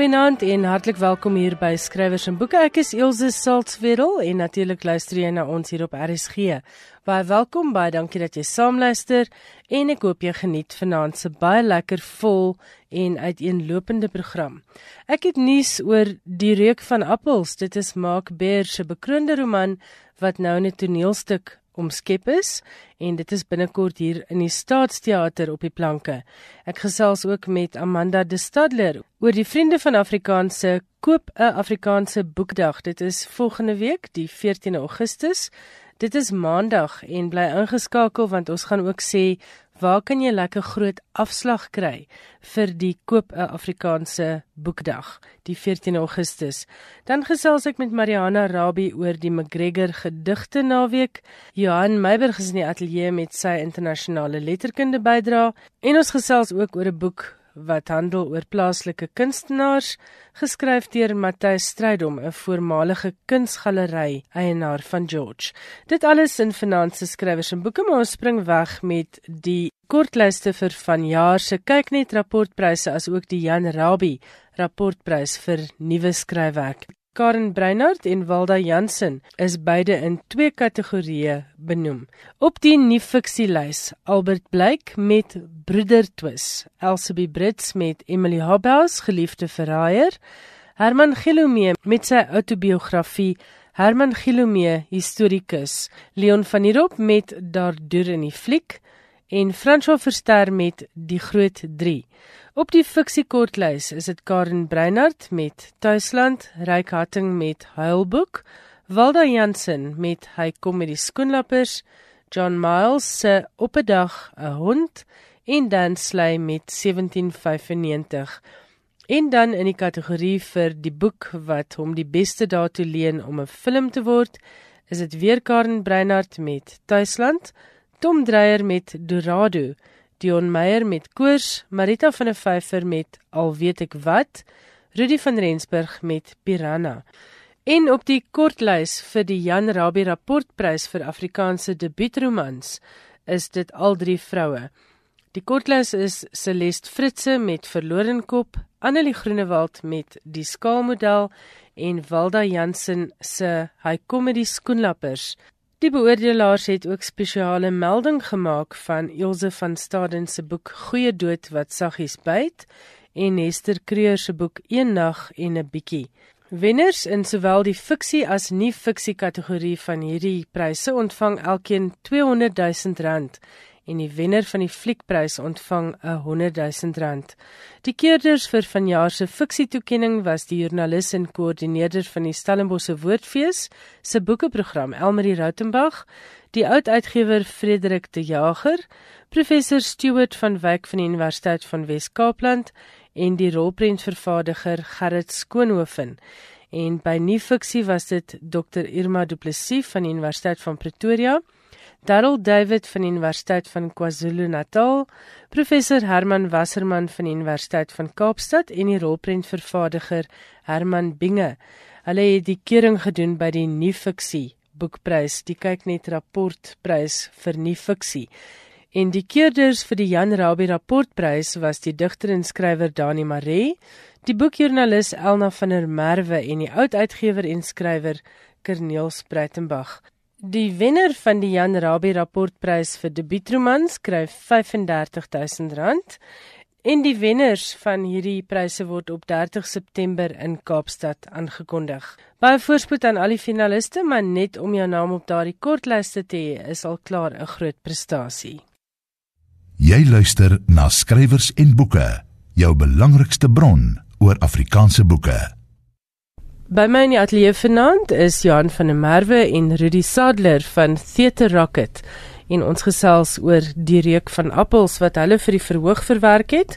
Goeienaand en hartlik welkom hier by Skrywers en Boeke. Ek is Elsje Saltzwedel en natuurlik luister jy na ons hier op RSG. Baie welkom, baie dankie dat jy saamluister en ek hoop jy geniet vanaand se baie lekker vol en uiteenlopende program. Ek het nuus oor Die reuk van appels. Dit is Mark Beer se bekroonde roman wat nou in 'n toneelstuk omskep is en dit is binnekort hier in die Staatsteater op die planke. Ek gesels ook met Amanda De Stadler oor die Vriende van Afrikaanse koop 'n Afrikaanse boekdag. Dit is volgende week, die 14 Augustus. Dit is maandag en bly ingeskakel want ons gaan ook sê waar kan jy lekker groot afslag kry vir die koop 'n Afrikaanse boekdag die 14 Augustus. Dan gesels ek met Mariana Rabbi oor die McGregor gedigte naweek. Johan Meiberg is in die ateljee met sy internasionale letterkunde bydra en ons gesels ook oor 'n boek wat handel oor plaaslike kunstenaars, geskryf deur Matthys Strydom, 'n voormalige kunsgalery eienaar van George. Dit alles in finansies skrywers en boeke, maar ons spring weg met die kortlyste vir vanjaar se kyknet rapportpryse as ook die Jan Rabie rapportprys vir nuwe skryfwerk. Karen Breinhardt en Walda Jansen is beide in twee kategorieë benoem. Op die nuwe fiksielys, Albert Blyk met Broedertwis, Elsabie Brits met Emily Habhaus, geliefde verraaier, Herman Gilomee met sy autobiografie Herman Gilomee, historikus, Leon van der Rop met Daardeur in die fliek en François Verster met Die Groot 3. Op die fiksiekortlys is dit Karen Breinhardt met Tuisland, Ryk Hatting met Huilboek, Walda Jansen met Hy kom met die skoenlappers, John Miles se Op 'n dag 'n hond en Dan Slay met 1795. En dan in die kategorie vir die boek wat hom die beste daartoe leen om 'n film te word, is dit weer Karen Breinhardt met Tuisland, Tom Dreyer met Dorado. Dion Meyer met Koors, Marita van der Vyver met Al weet ek wat, Rudy van Rensburg met Piranha. En op die kortlys vir die Jan Rabie rapportprys vir Afrikaanse debuutromans is dit al drie vroue. Die kortlys is Celeste Fritze met Verlorenkop, Annelie Groenewald met Die Skaalmodel en Walda Jansen se Hy kom met die skoenlappers. Die beoordelaars het ook spesiale melding gemaak van Ilse van Staden se boek Goeie dood wat saggies byt en Hester Kreur se boek Een nag en 'n bietjie. Wenners in sowel die fiksie as nie fiksie kategorie van hierdie pryse ontvang elkeen 200 000 rand en die wenner van die fliekprys ontvang 'n 100 000 rand. Die keerders vir vanjaar se fiksietoekenning was die joernalis en koördineerder van die Stellenbosse Woordfees se boekeprogram Elmarie Rautenbach, die oud uitgewer Frederik de Jager, professor Stuart van Wyk van die Universiteit van Wes-Kaapland en die rolprentvervaardiger Gerrit Skoonhoven. En by nuwe fiksie was dit Dr Irma Du Plessis van die Universiteit van Pretoria. Darryl David van die Universiteit van KwaZulu-Natal, professor Herman Wasserman van die Universiteit van Kaapstad en die rolprentvervaardiger Herman Binge. Hulle het die keuring gedoen by die Nuwe Fiksie Boekprys, die kyknet rapportprys vir Nuwe Fiksie. En die keerders vir die Jan Rabie rapportprys was die digter en skrywer Dani Maree, die boekjoernalis Elna van der Merwe en die oud uitgewer en skrywer Kerneel Spruitenberg. Die wenner van die Jan Rabie rapportprys vir debuutroman skryf R35000 en die wenners van hierdie pryse word op 30 September in Kaapstad aangekondig. Baie voorspoed aan al die finaliste, maar net om jou naam op daardie kortlyste te hê is al klaar 'n groot prestasie. Jy luister na skrywers en boeke, jou belangrikste bron oor Afrikaanse boeke. By my in die ateljee vanaand is Johan van der Merwe en Rudy Sadler van Theater Rocket en ons gesels oor die reuk van appels wat hulle vir die verhoog verwerk het.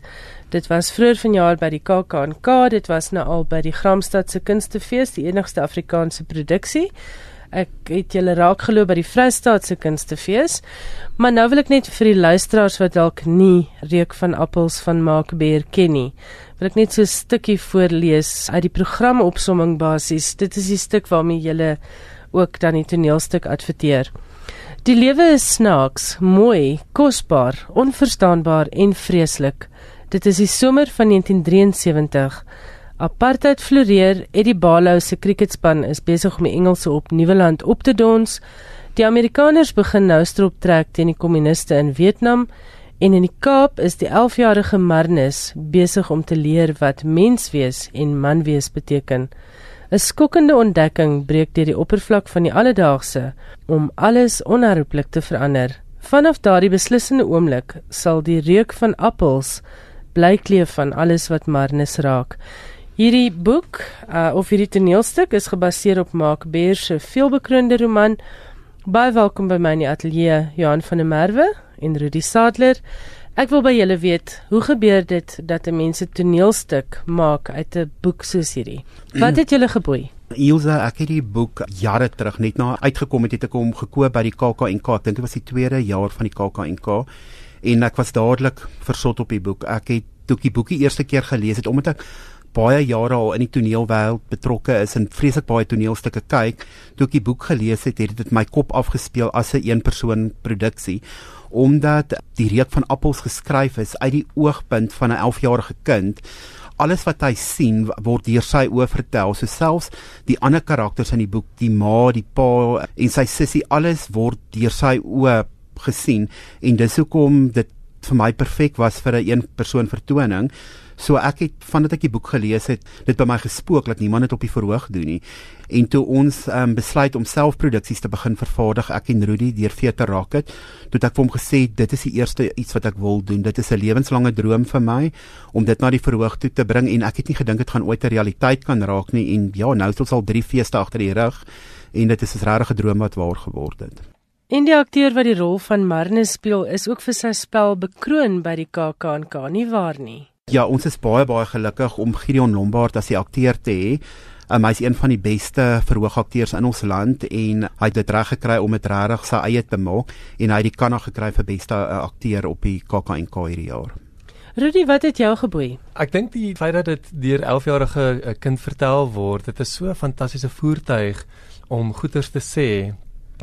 Dit was vroeër vanjaar by die KAK&K, dit was nou al by die Gramstad se Kunstefees, die enigste Afrikaanse produksie. Ek het julle raak geloop by die Vrystaat se Kunstefees, maar nou wil ek net vir die luisteraars wat dalk nie reuk van appels van Mark Beer ken nie wil ek net so 'n stukkie voorlees uit die programopsomming basies. Dit is die stuk waarmee jy ook dan die toneelstuk adverteer. Die lewe is snaaks, mooi, kosbaar, onverstaanbaar en vreeslik. Dit is die somer van 1973. Apartheid floreer. Eddie Balo se cricketspan is besig om die Engelse op Nieuweland op te dons. Die Amerikaners begin nou strop trek teen die kommuniste in Vietnam en in die Kaap is die 11-jarige Marnus besig om te leer wat menswees en manwees beteken. 'n Skokkende ontdekking breek deur die oppervlak van die alledaagse om alles onherroepelik te verander. Vanaf daardie beslissende oomblik sal die reuk van appels bly kleef van alles wat Marnus raak. Hierdie boek uh, of hierdie toneelstuk is gebaseer op Mark Beer se veelbekroonde roman. Baie welkom by my in die ateljee Johan van der Merwe en Rudy Sadler. Ek wil by julle weet, hoe gebeur dit dat 'n mens 'n toneelstuk maak uit 'n boek soos hierdie? Wat het julle geboei? Ilse, ek het die boek jare terug net na uitgekom het, het ek hom gekoop by die KAK&K. Ek dink dit was die tweede jaar van die KAK&K en ek was dadelik versot op die boek. Ek het toe die boekie eerste keer gelees het omdat ek baie jare al in die toneelwêreld betrokke is en vreeslik baie toneelstukke kyk, toe ek die boek gelees het, het dit my kop afgespeel as 'n een persoon produksie omdat die reek van appels geskryf is uit die oogpunt van 'n 11-jarige kind. Alles wat hy sien word deur sy oë vertel. So selfs die ander karakters in die boek, die ma, die pa en sy sussie, alles word deur sy oë gesien en dis hoekom dit vir my perfek was vir 'n een persoon vertoning. So ek het vandat ek die boek gelees het, dit by my gespook dat niemand dit op die verhoog doen nie. En toe ons um, besluit om selfproduksies te begin vervaardig, ek en Rudy deur Veter Rocket, toe het ek vir hom gesê dit is die eerste iets wat ek wil doen. Dit is 'n lewenslange droom vir my om dit na die verhoog toe te bring en ek het nie gedink dit gaan ooit 'n realiteit kan raak nie en ja, nou het ons al 3 feeste agter die rug en dit is 'n regte droom wat waar geword het. En die akteur wat die rol van Marnus speel, is ook vir sy spel bekroon by die KAK&K, nie waar nie? Ja, ons is baie baie gelukkig om Gideon Lombard as die akteur te hê. Um, hy is een van die beste verhoogakteurs in ons land en hy het dit reg gekry om dit regtig sy eie te maak en hy het die kanna gekry vir beste uh, akteur op die KAK&K hierdie jaar. Rudy, wat het jou geboei? Ek dink die feit dat dit deur 11-jarige uh, kind vertel word, dit is so 'n fantastiese voertuig om goeters te sê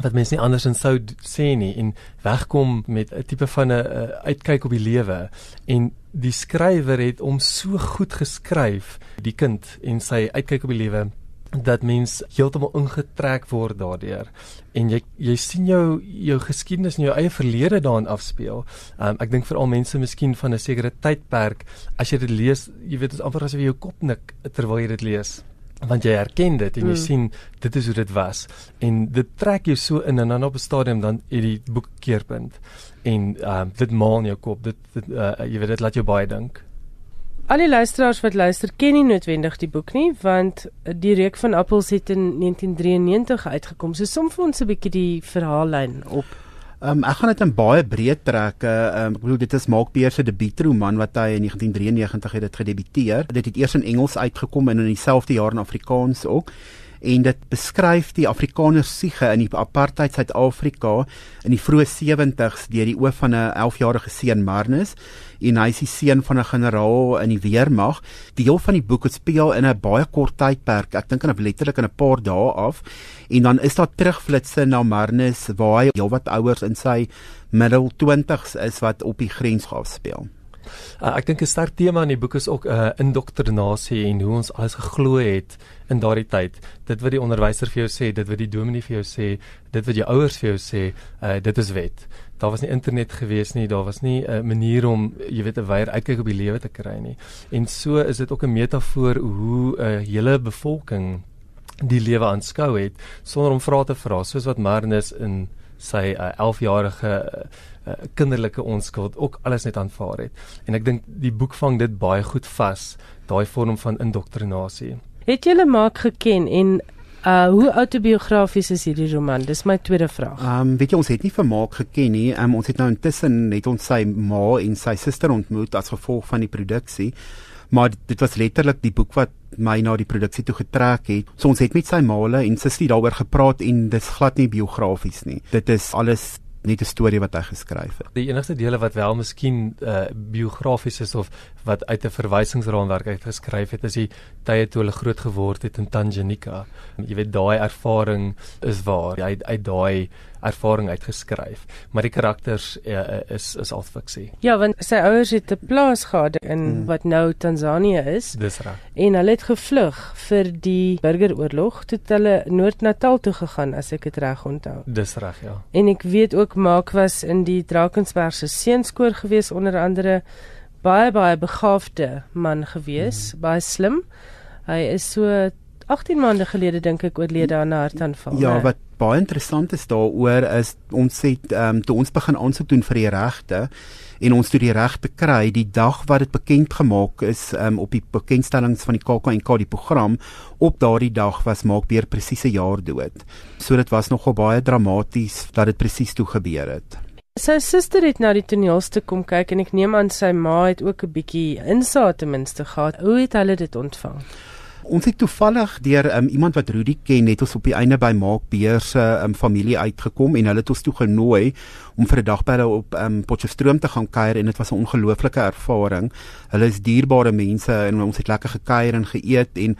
wat mense nie anders sou sê nie en wegkom met 'n tipe van 'n uitkyk op die lewe en die skrywer het om so goed geskryf die kind en sy uitkyk op die lewe dat mens heeltemal ingetrek word daardeur en jy jy sien jou jou geskiedenis en jou eie verlede daarin afspeel. Um, ek dink veral mense miskien van 'n sekere tydperk as jy dit lees, jy weet dit is amper asof jy jou kop nik terwyl jy dit lees want jy herken dit en jy mm. sien dit is hoe dit was. En dit trek jou so in en dan op 'n stadium dan het die boek keerpunt. En ehm uh, dit maal in jou kop. Dit, dit uh, jy weet dit laat jou baie dink. Al die luisteraars wat luister ken nie noodwendig die boek nie want die reek van appels het in 1993 uitgekom. So som vir ons 'n bietjie die verhaallyn op Um, ek gaan dit in baie breed trek. Um, ek bedoel dit is Mark Beer se debuutroman wat hy in 1993 het dit gedebuteer. Dit het eers in Engels uitgekom en in dieselfde jaar in Afrikaans ook en dit beskryf die Afrikaner siege in die apartheid Suid-Afrika in die vroeë 70s deur die oë van 'n 11-jarige seun Marnus en hy is die seun van 'n generaal in die weermag. Deel van die boek speel in 'n baie kort tydperk. Ek dink in 'n letterlik in 'n paar dae af. En dan is daar terugflitsse na Marnus waar hy heelwat ouers in sy middel 20s is wat op die grens afspeel. Uh, ek dink 'n sterk tema in die boek is ook 'n uh, indoktrinasie en hoe ons alles geglo het in daardie tyd. Dit wat die onderwyser vir jou sê, dit wat die dominee vir jou sê, dit wat jou ouers vir jou sê, uh, dit is wet. Daar was nie internet gewees nie, daar was nie 'n uh, manier om, jy weet, 'n wyer uitkyk op die lewe te kry nie. En so is dit ook 'n metafoor hoe 'n uh, hele bevolking die lewe aanskou het sonder om vrae te vra, soos wat Marnus in sy 11-jarige uh, uh, kinderlike onskuld ook alles net aanvaar het. En ek dink die boek vang dit baie goed vas, daai vorm van indoktrinasie. Het julle maak geken en uh hoe autobiografies is hierdie roman? Dis my tweede vraag. Ehm um, weet jy ons het nie vir maak geken nie. Um, ons het nou intussen net ons sy ma en sy suster ontmoet as gevolg van die produksie. Maar dit was letterlik die boek wat my na die produksie toe getrek het. So ons het met sy maale en sussie daaroor gepraat en dis glad nie biografies nie. Dit is alles net 'n storie wat hy geskryf het. Die enigste dele wat wel miskien uh, biografies is of wat uit 'n verwysingsraamwerk uit geskryf het, is die tye toe hulle groot geword het in Tanganyika. Jy weet daai ervaring is waar. Hy uit daai ervaring uitgeskryf, maar die karakters uh, is is al fiksie. Ja, want sy ouers het 'n plaas gehad in hmm. wat nou Tansanië is. Dis reg. En hulle het gevlug vir die burgeroorlog toe hulle Noord-Natal toe gegaan as ek dit reg onthou. Dis reg, ja. En ek weet ook Maak was in die Drakensberg se seunskoor gewees onder andere baie baie begaafde man gewees, hmm. baie slim. Hy is so 18 maande gelede dink ek oorlede aan 'n hartaanval. Ja, wat baie interessant is daaroor is ons het ehm um, toe ons begin aansoek doen vir die regte en ons toe die regte kry die dag wat dit bekend gemaak is um, op die bekendstellings van die KAK&K die program op daardie dag was maak weer presies 'n jaar dood. So dit was nogal baie dramaties dat dit presies toe gebeur het. Sy suster het na die toneelstuk kom kyk en ek neem aan sy ma het ook 'n bietjie insaag ten minste gehad. Hoe het hulle dit ontvang? Ons het toevallig deur um, iemand wat Rudy ken, net ons op die einde by Maak Beer se um, familie uitgekom en hulle het ons toe genooi om vir 'n dag by hulle op um, Potchefstroom te gaan kuier en dit was 'n ongelooflike ervaring. Hulle is dierbare mense en ons het lekker gekuier en geëet en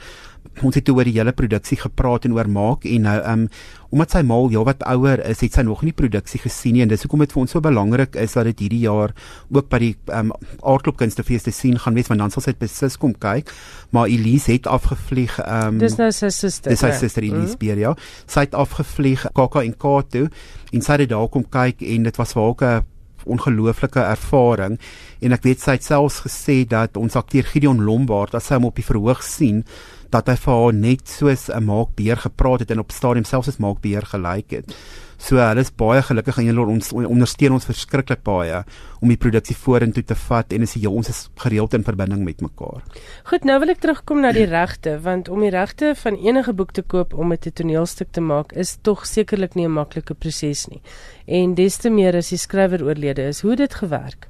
ons het oor die hele produksie gepraat en oor maak en nou um omdat sy maal heelwat ouer is, het sy nog nie produksie gesien nie en dis hoekom dit vir ons so belangrik is dat dit hierdie jaar ook by die um aardklop kunstefees te sien gaan wees want dan sal sy besis kom kyk. Maar Elise het afgevlieg um Dis nou sy suster. Dis sy suster Elise mm. Beer ja. Sy het afgevlieg KAK en Kato en sy het daar kom kyk en dit was vir haar 'n ongelooflike ervaring en ek weet sy het selfs gesê dat ons akteur Gideon Lombard as sy hom op die verhoog sien dat hy vir haar net soos 'n maakbeer gepraat het en op stadium selfs as maakbeer gelyk het. So hulle is baie gelukkig en hulle ons ondersteun ons verskriklik baie om die produksie vorentoe te vat en is ons is gereeld in verbinding met mekaar. Goed, nou wil ek terugkom na die regte want om die regte van enige boek te koop om dit 'n toneelstuk te maak is tog sekerlik nie 'n maklike proses nie. En des te meer as die skrywer oorlede is, hoe dit gewerk.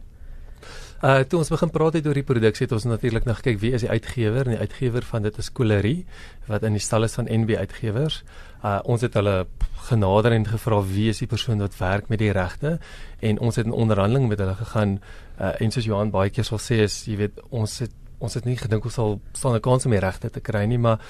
Uh toe ons begin praat het oor die produksie het ons natuurlik nog gekyk wie is die uitgewer. En die uitgewer van dit is Colerie wat in die stal is van NB Uitgewers. Uh ons het hulle genader en gevra wie is die persoon wat werk met die regte. En ons het 'n onderhandeling met hulle gegaan. Uh en soos Johan baie keer sal sê is jy weet ons het ons het nie gedink ons sal staan 'n kans om die regte te kry nie maar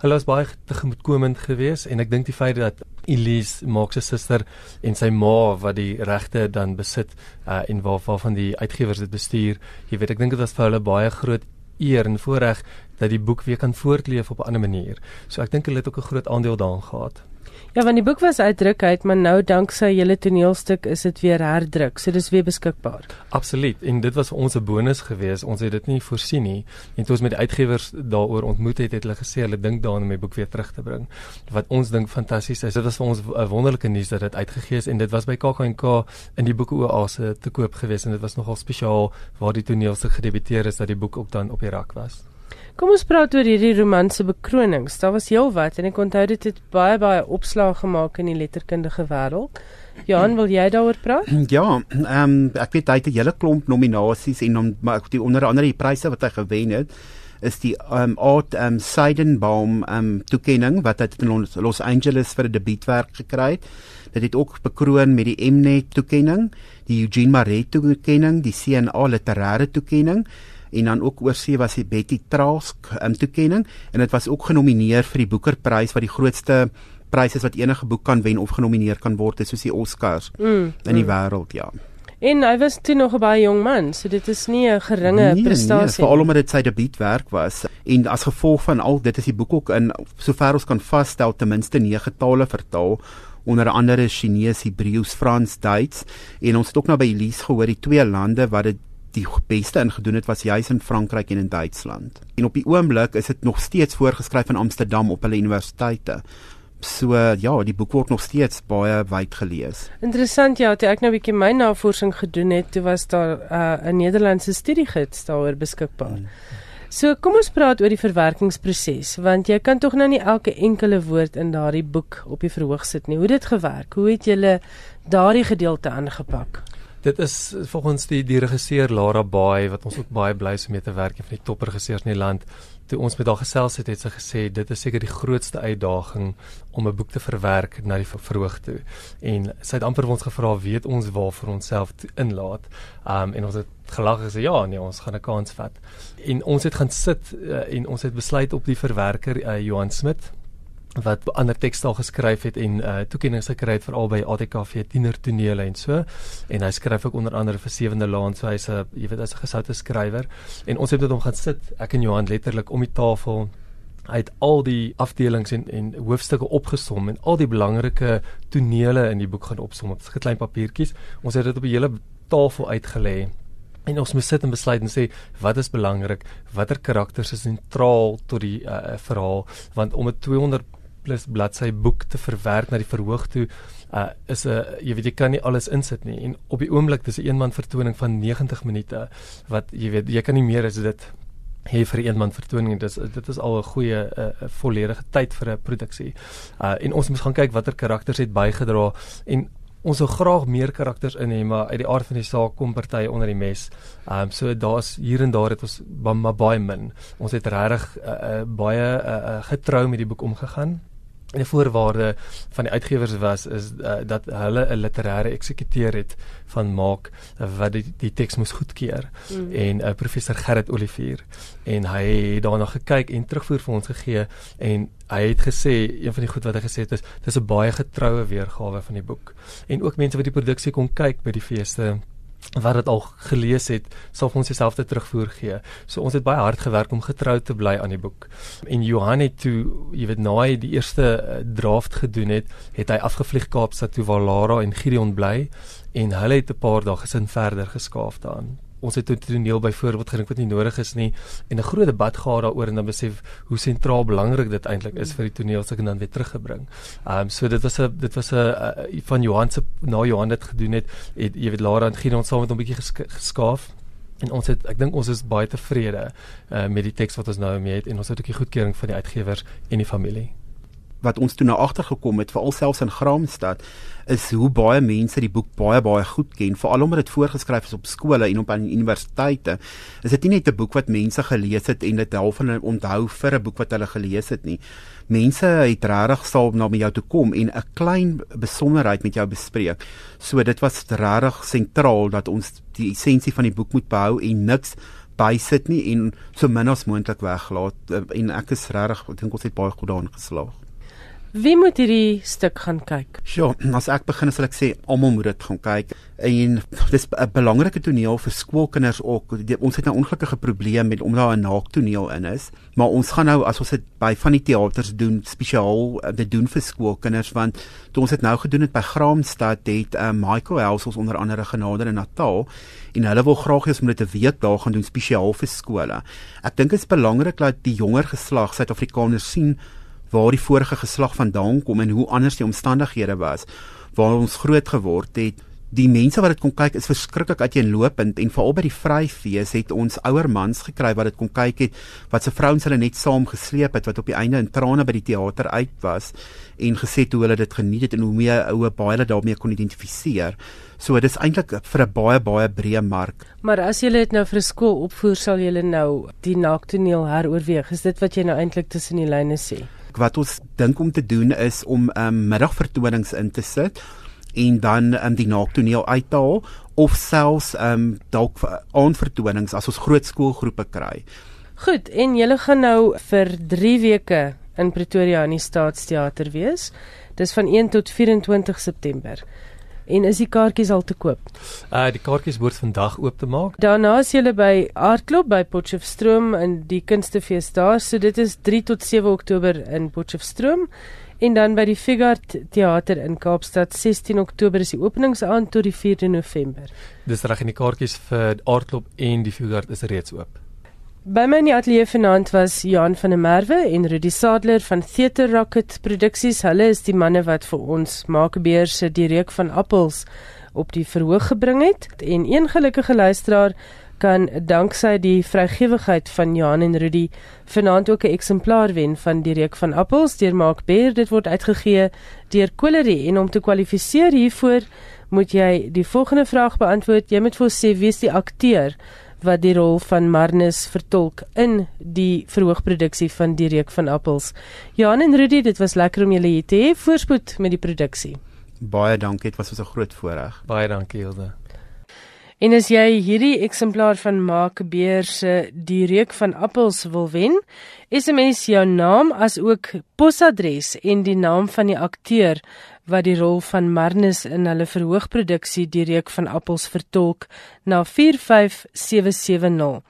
hulle was baie tegemoetkomend geweest en ek dink die feit dat Elise Mark se suster en sy ma wat die regte dan besit uh, en waar waarvan die uitgewers dit bestuur, jy weet ek dink dit was vir hulle baie groot eer en voorreg dat die boek weer kan voortleef op 'n ander manier. So ek dink hulle het ook 'n groot aandeel daarin gehad. Ja, want die boek was uitdruk uit, maar nou danksy julle toneelstuk is dit weer herdruk. So dis weer beskikbaar. Absoluut. En dit was ons 'n bonus geweest. Ons het dit nie voorsien nie. En toe ons met die uitgewers daaroor ontmoet het, het hulle gesê hulle dink daaraan om die boek weer terug te bring. Wat ons dink fantasties is. Dit was vir ons 'n wonderlike nuus dat dit uitgegee is en dit was by KAK&K in die boeke oase te koop geweest en dit was nogal spesiaal waar die toneelstuk gedebuteer is dat die boek ook dan op die rak was. Kom ons praat oor hierdie romanse bekronings. Daar was heelwat en ek onthou dit het baie baie opslag gemaak in die letterkundige wêreld. Johan, wil jy daaroor praat? Ja, ehm um, ek weet hy het 'n hele klomp nominasies en om maar die onder andere die pryse wat hy gewen het is die um, Art um, Seidenbaum um, toekenning wat hy in Los Angeles vir 'n debuutwerk gekry het. Dit het ook bekroon met die Mnet toekenning, die Eugene Marais toekenning, die CNA literêre toekenning en dan ook oorsee was die Betty Trask um, toekenning en dit was ook genomineer vir die Booker-prys wat die grootste prys is wat enige boek kan wen of genomineer kan word soos die Oscars mm, in die mm. wêreld ja. En hy was toe nog 'n baie jong man, so dit is nie 'n geringe nee, prestasie nie. Nee, veral omdat dit sy debuutwerk was en as gevolg van al dit is die boek ook in sover ons kan vasstel ten minste 9 tale vertaal onder andere Chinese, Hebreeus, Frans, Duits en ons het ook nou by Elise gehoor die twee lande wat dit die beste ingedoen het was juis in Frankryk en in Duitsland. En op die oomblik is dit nog steeds voorgeskryf in Amsterdam op hulle universiteite. So ja, die boek word nog steeds baie wyd gelees. Interessant ja, toe ek nou 'n bietjie my navorsing gedoen het, toe was daar uh, 'n uh, Nederlandse studiegids daaroor beskikbaar. Hmm. So kom ons praat oor die verwerkingsproses want jy kan tog nou nie elke enkele woord in daardie boek op die verhoog sit nie. Hoe het dit gewerk? Hoe het julle daardie gedeelte aangepak? Dit is volgens die die regisseur Lara Baai wat ons ook baie bly is om mee te werk een van die topregisseurs in die land. Toe ons met haar gesels het, het sy gesê dit is seker die grootste uitdaging om 'n boek te verwerk na die verhoog toe. En sy het amper ons gevra, weet ons waar vir onsself inlaat. Um en ons het gelag gesê ja, nee, ons gaan 'n kans vat. En ons het gaan sit uh, en ons het besluit op die verwerker uh, Johan Smit wat ander tekstaal geskryf het en uh toekennings gekry het vir albei ATKV tienertonele en so. En hy skryf ook onder andere vir Sewende Laan so hy's 'n jy weet hy's 'n gesoute skrywer. En ons het met hom gaan sit ek en Johan letterlik om die tafel. Het al die afdelings en en hoofstukke opgesom en al die belangrike tonele in die boek gaan opsom. Op klein papiertjies. Ons het dit op 'n hele tafel uitgelê. En ons moet sit en besluit en sê wat is belangrik? Watter karakters is sentraal tot die uh, verhaal? Want om 'n 200 plus bladsy boek te verwerk na die verhoog toe uh, is 'n uh, jy weet jy kan nie alles insit nie en op die oomblik dis 'n eenman vertoning van 90 minute wat jy weet jy kan nie meer as dit hê vir eenman vertoning dis dit is al 'n goeie 'n uh, volledige tyd vir 'n produksie uh, en ons moet gaan kyk watter karakters het bygedra en ons wil graag meer karakters in hê, maar uit die aard van die saak kom partye onder die mes. Ehm um, so daar's hier en daar het ons maar baie min. Ons het regtig uh, uh, baie uh, uh, getrou met die boek omgegaan. Die voorwaarde van die uitgewers was is uh, dat hulle 'n literêre eksekuteur het van maak uh, wat die, die teks moes goedkeur. Mm. en uh, professor Gerrit Olivier. En hy het daarna gekyk en terugvoer vir ons gegee en hy het gesê een van die goed wat hy gesê het is dis 'n baie getroue weergawe van die boek. En ook mense wat die produksie kon kyk by die feeste wat dit al gelees het, sal ons dieselfde terugvoer gee. So ons het baie hard gewerk om getrou te bly aan die boek. En Johan het toe, jy weet, na hy die eerste uh, draft gedoen het, het hy afgevlieg Kaapstad toe waar Lara en Gideon bly en hulle het 'n paar dae gesin verder geskaaf daarin ons het 'n toneel byvoorbeeld gedink wat nie nodig is nie en 'n groot debat gehad daaroor en dan besef hoe sentraal belangrik dit eintlik is vir die toneel as ek dan weer teruggebring. Ehm um, so dit was 'n dit was 'n uh, van Johan se na Johan dit gedoen het, het jy weet Lara en Gideon saam met hom 'n bietjie gesk geskaaf en ons het ek dink ons is baie tevrede uh, met die teks wat ons nou mee het en ons het ook die goedkeuring van die uitgewers en die familie wat ons toe na agter gekom het veral selfs in Graamsstad is hoe baie mense die boek baie baie goed ken. Veral omdat dit voorgeskryf is op skole en op universiteite is dit nie net 'n boek wat mense gelees het en dit half van onthou vir 'n boek wat hulle gelees het nie. Mense het regtig sal na jou toe kom en 'n klein besonderheid met jou bespreek. So dit was regtig sentraal dat ons die essensie van die boek moet behou en niks bysit nie en so min as moontlik weglaat. En ek is regtig ek dink ons het baie goed daarin geslaag Wie moet hierdie stuk gaan kyk? Ja, as ek begin sal ek sê almal moet dit gaan kyk. En dis 'n belangrike toneel vir skoolkinders ook. Die, ons het nou ongelukkige probleme met omdat daar 'n naaktoneel in is, maar ons gaan nou as ons dit by van die teaters doen, spesiaal uh, dit doen vir skoolkinders want toe ons dit nou gedoen het by Graamsstad het uh, Michael Hels ons onder andere genader in Natal en hulle wil graag hê ons moet dit 'n week daar gaan doen spesiaal vir skole. Ek dink dit is belangrik dat die jonger geslag Suid-Afrikaners sien waar die vorige geslag vandaan kom en hoe anders die omstandighede was waar ons groot geword het. Die mense wat dit kon kyk is verskriklik uiteenlopend en veral by die vryfees het ons ouer mans gekry wat dit kon kyk het wat se vrouens hulle net saam gesleep het wat op die einde in trane by die teater uit was en gesê hoe hulle dit geniet het en hoe meer oue baie hulle daarmee kon identifiseer. So dit is eintlik vir 'n baie baie breë mark. Maar as jy dit nou vir 'n skool opvoer sal jy nou die naaktoneel heroorweeg. Is dit wat jy nou eintlik tussen die lyne sê? Wat ons dink om te doen is om um, middagvertonings in te sit en dan um, die naaktoneel uit te haal of selfs um, dalk aanvertonings as ons groot skoolgroepe kry. Goed, en julle gaan nou vir 3 weke in Pretoria in die Staatsteater wees. Dis van 1 tot 24 September. En is die kaartjies al te koop? Uh die kaartjies word vandag oop te maak. Daarna is jy by Aardklop by Potchefstroom in die Kunstefees daar. So dit is 3 tot 7 Oktober in Potchefstroom en dan by die Figart Theater in Kaapstad 16 Oktober is die openingsaand tot die 4de November. Dis reg en die kaartjies vir Aardklop en die Figart is reeds oop. By my in die ateljee vanaand was Johan van der Merwe en Rudy Sadler van Theater Rocket Produksies. Hulle is die manne wat vir ons Maakbeer se Die Reuk van Appels op die verhoog gebring het. En een gelukkige luisteraar kan danksy die vrygewigheid van Johan en Rudy vanaand ook 'n eksemplaar wen van Die Reuk van Appels deur Maakbeer. Dit word uitgegee deur Colerie en om te kwalifiseer hiervoor moet jy die volgende vraag beantwoord. Jy moet vir ons sê wie is die akteur wat die rol van Marnus vertolk in die verhoogproduksie van die reuk van appels. Jan en Rudy, dit was lekker om julle hier te hê. Voorspoed met die produksie. Baie dankie, dit was ons 'n groot voorreg. Baie dankie, Hilde. En as jy hierdie eksemplaar van Maak Beer se Die reuk van appels wil wen, SMS jou naam as ook posadres en die naam van die akteur wat die rol van Marnus in hulle verhoogproduksie Die reuk van appels vertolk na 45770.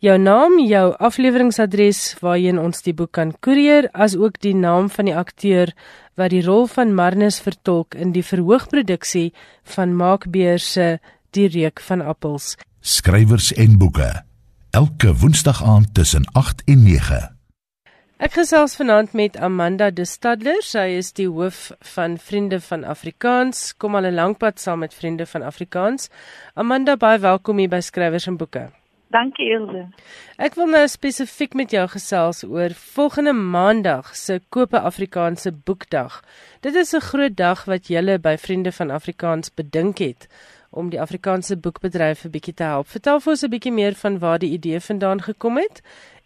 Jou naam, jou afleweringsadres waarheen ons die boek kan koerier, as ook die naam van die akteur wat die rol van Marnus vertolk in die verhoogproduksie van Maak Beer se Die reuk van appels. Skrywers en boeke. Elke Woensdag aand tussen 8 en 9. Ek gesels vanaand met Amanda De Stadler. Sy is die hoof van Vriende van Afrikaans. Kom al 'n lank pad saam met Vriende van Afrikaans. Amanda, baie welkom hier by Skrywers en Boeke. Dankie Ilse. Ek wil nou spesifiek met jou gesels oor volgende Maandag se Koop Afrikaanse Boekdag. Dit is 'n groot dag wat julle by Vriende van Afrikaans bedink het om die Afrikaanse boekbedryf 'n bietjie te help. Vertel vir ons 'n bietjie meer van waar die idee vandaan gekom het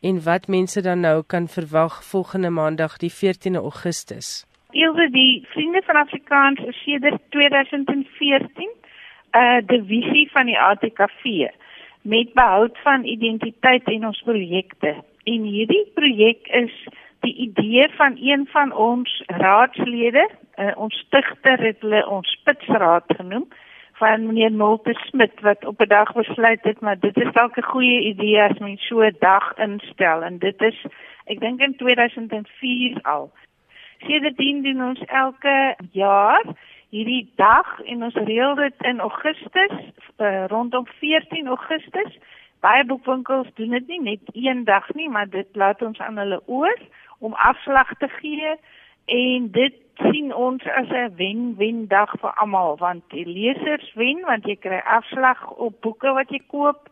en wat mense dan nou kan verwag volgende Maandag die 14de Augustus. Ilse, die Vriende van Afrikaans is sedert 2014 'n uh, divisie van die ATKV met behoud van identiteit en ons projekte. En hierdie projek is die idee van een van ons raadslede, uh, ons stigter het hulle ons spitsraad genoem van meneer Nolte Smit wat op 'n dag besluit het maar dit is dalk 'n goeie idee as mens so 'n dag instel en dit is ek dink in 2004 al. Sedertdien doen ons elke jaar hierdie dag en ons reël dit in Augustus uh, rondom 14 Augustus. Baie boekwinkels doen dit nie net een dag nie, maar dit laat ons aan hulle oor om afslag te gee en dit sien ons as 'n wen-wen dag vir almal want die lesers wen want jy kry afslag op boeke wat jy koop.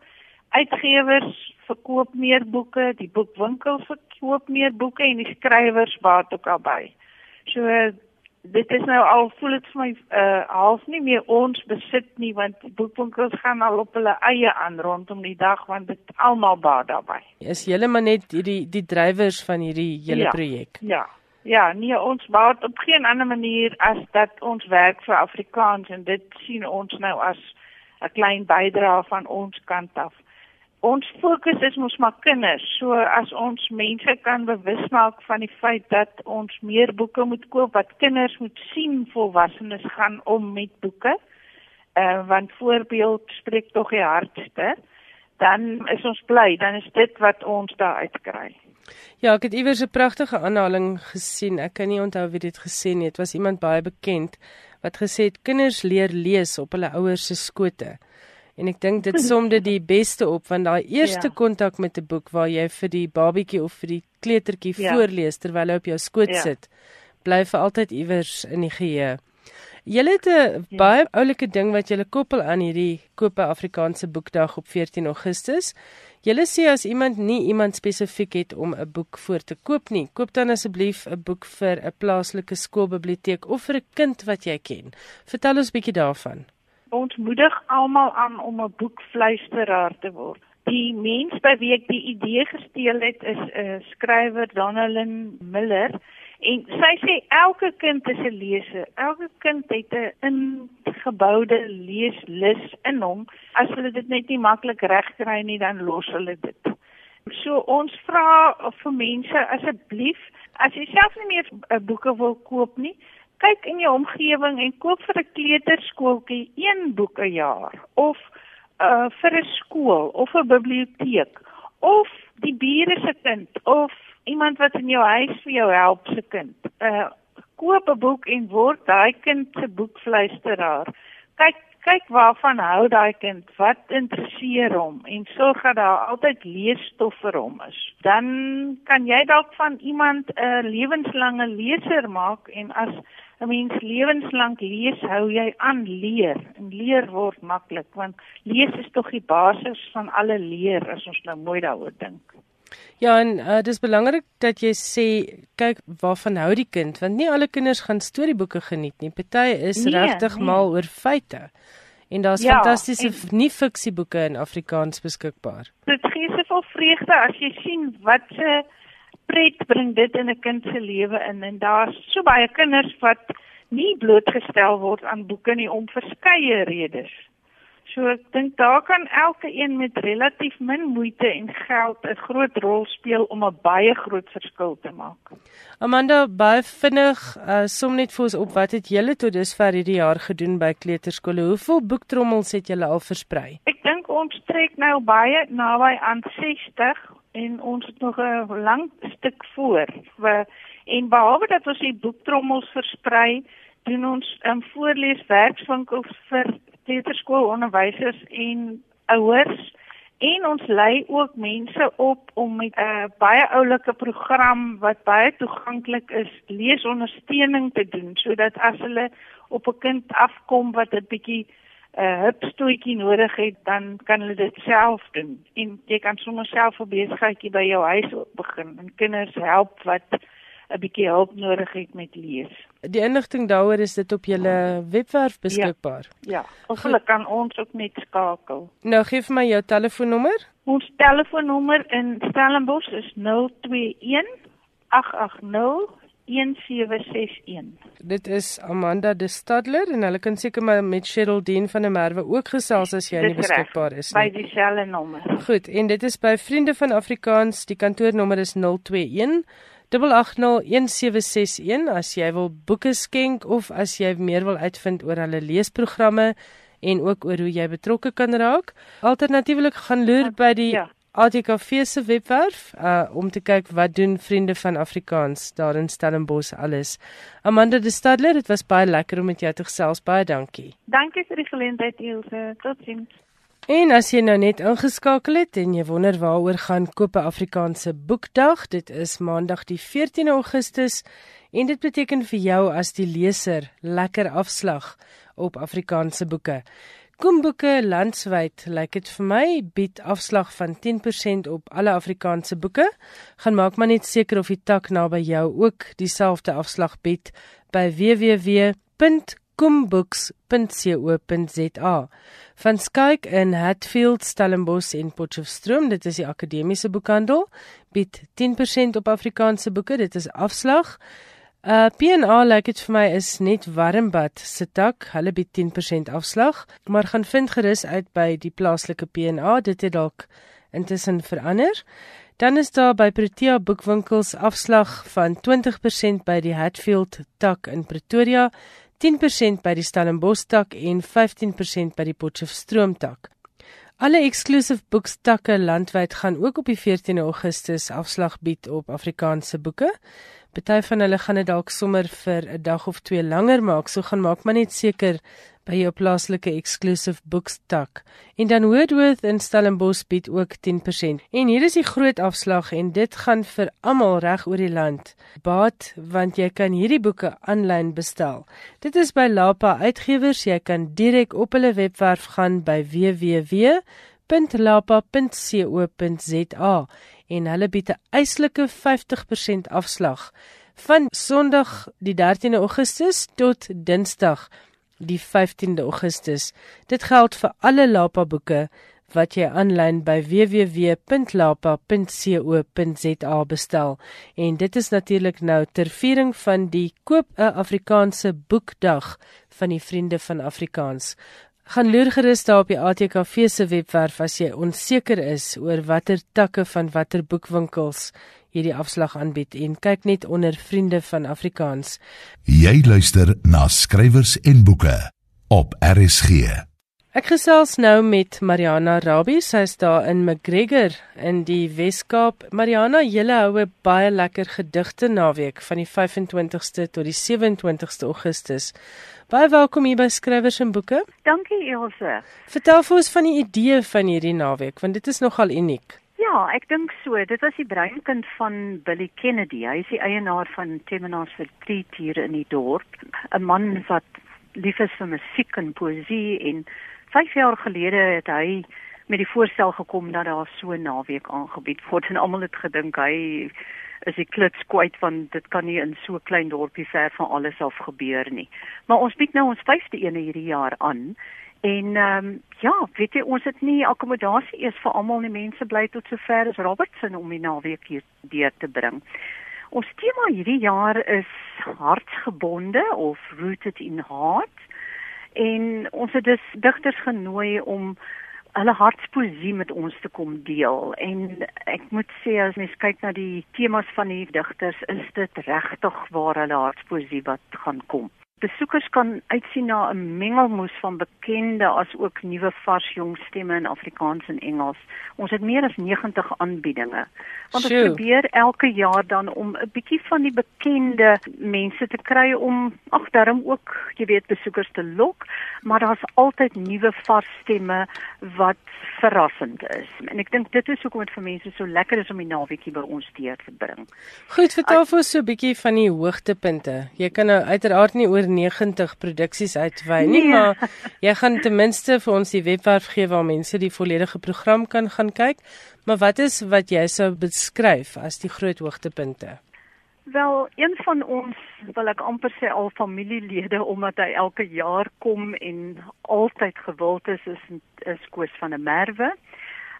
Uitgewers verkoop meer boeke, die boekwinkels verkoop meer boeke en die skrywers baat ook albei. So dit is nou al voel dit vir my uh half nie meer ons besit nie want die boekwinkels gaan al op hulle eie aan rondom die dag want dit almal baat daarbey. Is julle maar net hierdie die drywers van hierdie hele ja, projek? Ja. Ja, nee, ons maak op geen ander manier as dat ons werk vir Afrikaans en dit sien ons nou as 'n klein bydrae van ons kant af. Ons fokus is mos maar kinders. So as ons mense kan bewus maak van die feit dat ons meer boeke moet koop wat kinders moet sien volwassenes gaan om met boeke. Uh want voorbeeld spreek tog die hardste. Dan is ons bly, dan is dit wat ons daar uitkry. Ja, ek het iewers 'n pragtige aanhaling gesien. Ek kan nie onthou wie dit gesê het nie. Dit was iemand baie bekend wat gesê het kinders leer lees op hulle ouers se skote. En ek dink dit som dit die beste op want daai eerste ja. kontak met 'n boek waar jy vir die babietjie of vir die kleutertjie ja. voorlees terwyl hy op jou skoot ja. sit, bly vir altyd iewers in die geheue. Julle het 'n ja. baie oulike ding wat julle koppel aan hierdie Koop Afrikaanse Boekdag op 14 Augustus. Julle sê as iemand nie iemand spesifiek het om 'n boek voor te koop nie, koop dan asseblief 'n boek vir 'n plaaslike skoolbiblioteek of vir 'n kind wat jy ken. Vertel ons bietjie daarvan. Ons moedig almal aan om 'n boekfluisteraar te word. Die mens by wie ek die idee gesteel het is 'n uh, skrywer Donalyn Miller En sy sê elke kind is 'n leser. Elke kind het 'n ingeboude leeslus in hom. As hulle dit net nie maklik regkry nie, dan los hulle dit. So ons vra vir mense asseblief, as jy self nie meer 'n boeke wil koop nie, kyk in jou omgewing en koop vir 'n kleuterskooltjie een boek 'n jaar of uh vir 'n skool of 'n biblioteek of die bure se kind of iemand wat in jou huis vir jou help se kind. Uh koop 'n boek en word daai kind se boekfluisteraar. Kyk kyk waarvan hou daai kind, wat interesseer hom en sorg dat daar altyd leesstof vir hom is. Dan kan jy dalk van iemand 'n lewenslange leser maak en as 'n mens lewenslank lees, hou jy aan leer. En leer word maklik want lees is tog die basis van alle leer as ons nou mooi daaroor dink. Ja, en uh, dis belangrik dat jy sê kyk waarvan hou die kind want nie alle kinders gaan storieboeke geniet nie. Party is nee, regtig nee. mal oor feite. En daar's ja, fantastiese nie fiksieboeke in Afrikaans beskikbaar. Dit gee soveel vreugde as jy sien wat se pret bring dit in 'n kind se lewe in en daar's so baie kinders wat nie blootgestel word aan boeke nie om verskeie redes. So ek dink daar kan elke een met relatief min moeite en geld 'n groot rol speel om 'n baie groot verskil te maak. Amanda, baie vinnig, uh, som net vir ons op wat het julle tot dusver hierdie jaar gedoen by kleuterskole? Hoeveel boektrommels het julle al versprei? Ek dink ons trek nou baie naby aan 60 en ons het nog 'n lang stuk voor. We, en behalwe dat ons die boektrommels versprei, doen ons 'n um, voorleeswerkswinkel vir kleuterskoolonderwysers en ouers en ons lei ook mense op om met 'n uh, baie oulike program wat baie toeganklik is, leesondersteuning te doen sodat as hulle op 'n kind afkom wat 'n bietjie 'n uh, hupstoetjie nodig het, dan kan hulle dit self doen. En jy kan sommer self 'n besigheidjie by jou huis begin en kinders help wat 'n bietjie hulp nodig het met lees. Die inligting daaroor is dit op julle webwerf beskikbaar. Ja, ja. hulle kan ons ook net skakel. Nou gee vir my jou telefoonnommer. Ons telefoonnommer in Stellenbosch is 021 880 1761. Dit is Amanda de Stadler en hulle kan seker maar met Cheryl Dean van der Merwe ook gesels as jy nie beskikbaar is nie. By dieselfde nommer. Goed, en dit is by Vriende van Afrikaans, die kantoornommer is 021 089171 as jy wil boeke skenk of as jy meer wil uitvind oor hulle leesprogramme en ook oor hoe jy betrokke kan raak. Alternatiefelik gaan loer by die ja. ATKV se webwerf uh, om te kyk wat doen vriende van Afrikaans daar in Stellenbosch alles. Amanda de Stadler, dit was baie lekker om met jou te gesels. Baie dankie. Dankie vir die geleentheid, Ilse. Totsiens. En as jy nou net ingeskakel het en jy wonder waaroor gaan Koop Afrikaanse Boekdag, dit is Maandag die 14 Augustus en dit beteken vir jou as die leser lekker afslag op Afrikaanse boeke. Koomboeke landwyd, lyk dit vir my, bied afslag van 10% op alle Afrikaanse boeke. Gaan maak maar net seker of die tak naby jou ook dieselfde afslag bied by www kombooks.co.za. Van Skyk in Hatfield, Stellenbosch en Potchefstroom, dit is die akademiese boekhandel, bied 10% op Afrikaanse boeke, dit is afslag. Uh PNA lyk dit vir my is net Warmbad se tak, hulle bied 10% afslag, maar gaan vind gerus uit by die plaaslike PNA, dit het dalk intussen verander. Dan is daar by Protea Boekwinkels afslag van 20% by die Hatfield tak in Pretoria 10% by die Stellenbosch tak en 15% by die Potchefstroom tak. Alle exclusive books takke landwyd gaan ook op die 14 Augustus afslag bied op Afrikaanse boeke. Party van hulle gaan dit dalk sommer vir 'n dag of twee langer maak, so gaan maak maar net seker by jou plaaslike exclusive books tak. En dan Woodworth in Stellenbosch bied ook 10%. En hier is die groot afslag en dit gaan vir almal reg oor die land. Baat want jy kan hierdie boeke aanlyn bestel. Dit is by Lapa Uitgewers. Jy kan direk op hulle webwerf gaan by www.lapa.co.za en hulle bied 'n eislike 50% afslag van Sondag die 13de Augustus tot Dinsdag die 15de Augustus. Dit geld vir alle Lapa boeke wat jy aanlyn by www.lapa.co.za bestel en dit is natuurlik nou ter viering van die koop 'n Afrikaanse boekdag van die vriende van Afrikaans. Gaan loer gerus daar op die ATKV se webwerf as jy onseker is oor watter takke van watter boekwinkels hierdie afslag aanbied en kyk net onder vriende van Afrikaans. Jy luister na skrywers en boeke op RSG. Ek gesels nou met Mariana Rabbi, sy is daar in McGregor in die Wes-Kaap. Mariana, jy hou 'n baie lekker gedigte naweek van die 25ste tot die 27ste Augustus. Baie welkom hier by Skrywers en Boeke. Dankie Elsje. Vertel vir ons van die idee van hierdie naweek want dit is nogal uniek. Ja, ek dink so. Dit was die breinkind van Billy Kennedy. Hy is die eienaar van Temenas Retreat hier in die dorp. 'n Man wat lief is vir musiek en poësie en 5 jaar gelede het hy met die voorstel gekom dat daar so 'n naweek aangebied word en almal het gedink hy is die klits kwyt van dit kan nie in so 'n klein dorpie ver van alles af gebeur nie. Maar ons bied nou ons 5de een hierdie jaar aan En ehm um, ja, weet jy ons het nie akkommodasie eers vir almal nie. Mense bly tot sover as Robertson om die naweek hier deur te bring. Ons tema hierdie jaar is hartgebonde of rooted in heart. En ons het dus digters genooi om hulle hartspoesie met ons te kom deel. En ek moet sê as mens kyk na die temas van die digters, is dit regtig waar hulle hartspoesie wat gaan kom besoekers kan uitsien na 'n mengelmoes van bekende as ook nuwe vars jong stemme in Afrikaans en Engels. Ons het meer as 90 aanbiedinge. Want ons probeer elke jaar dan om 'n bietjie van die bekende mense te kry om ag daarom ook, jy weet, besoekers te lok, maar daar's altyd nuwe vars stemme wat verrassend is. En ek dink dit is hoekom dit vir mense so lekker is om die naweekie by ons deur te bring. Goed, vertel vir ons so 'n bietjie van die hoogtepunte. Jy kan nou uiteraard nie oor 90 produksies uitwy nie, nee. maar jy gaan ten minste vir ons die webwerf gee waar mense die volledige program kan gaan kyk. Maar wat is wat jy sou beskryf as die groot hoogtepunte? Wel, een van ons wil ek amper sê al familielede omdat hy elke jaar kom en altyd gewild is is is Koos van der Merwe.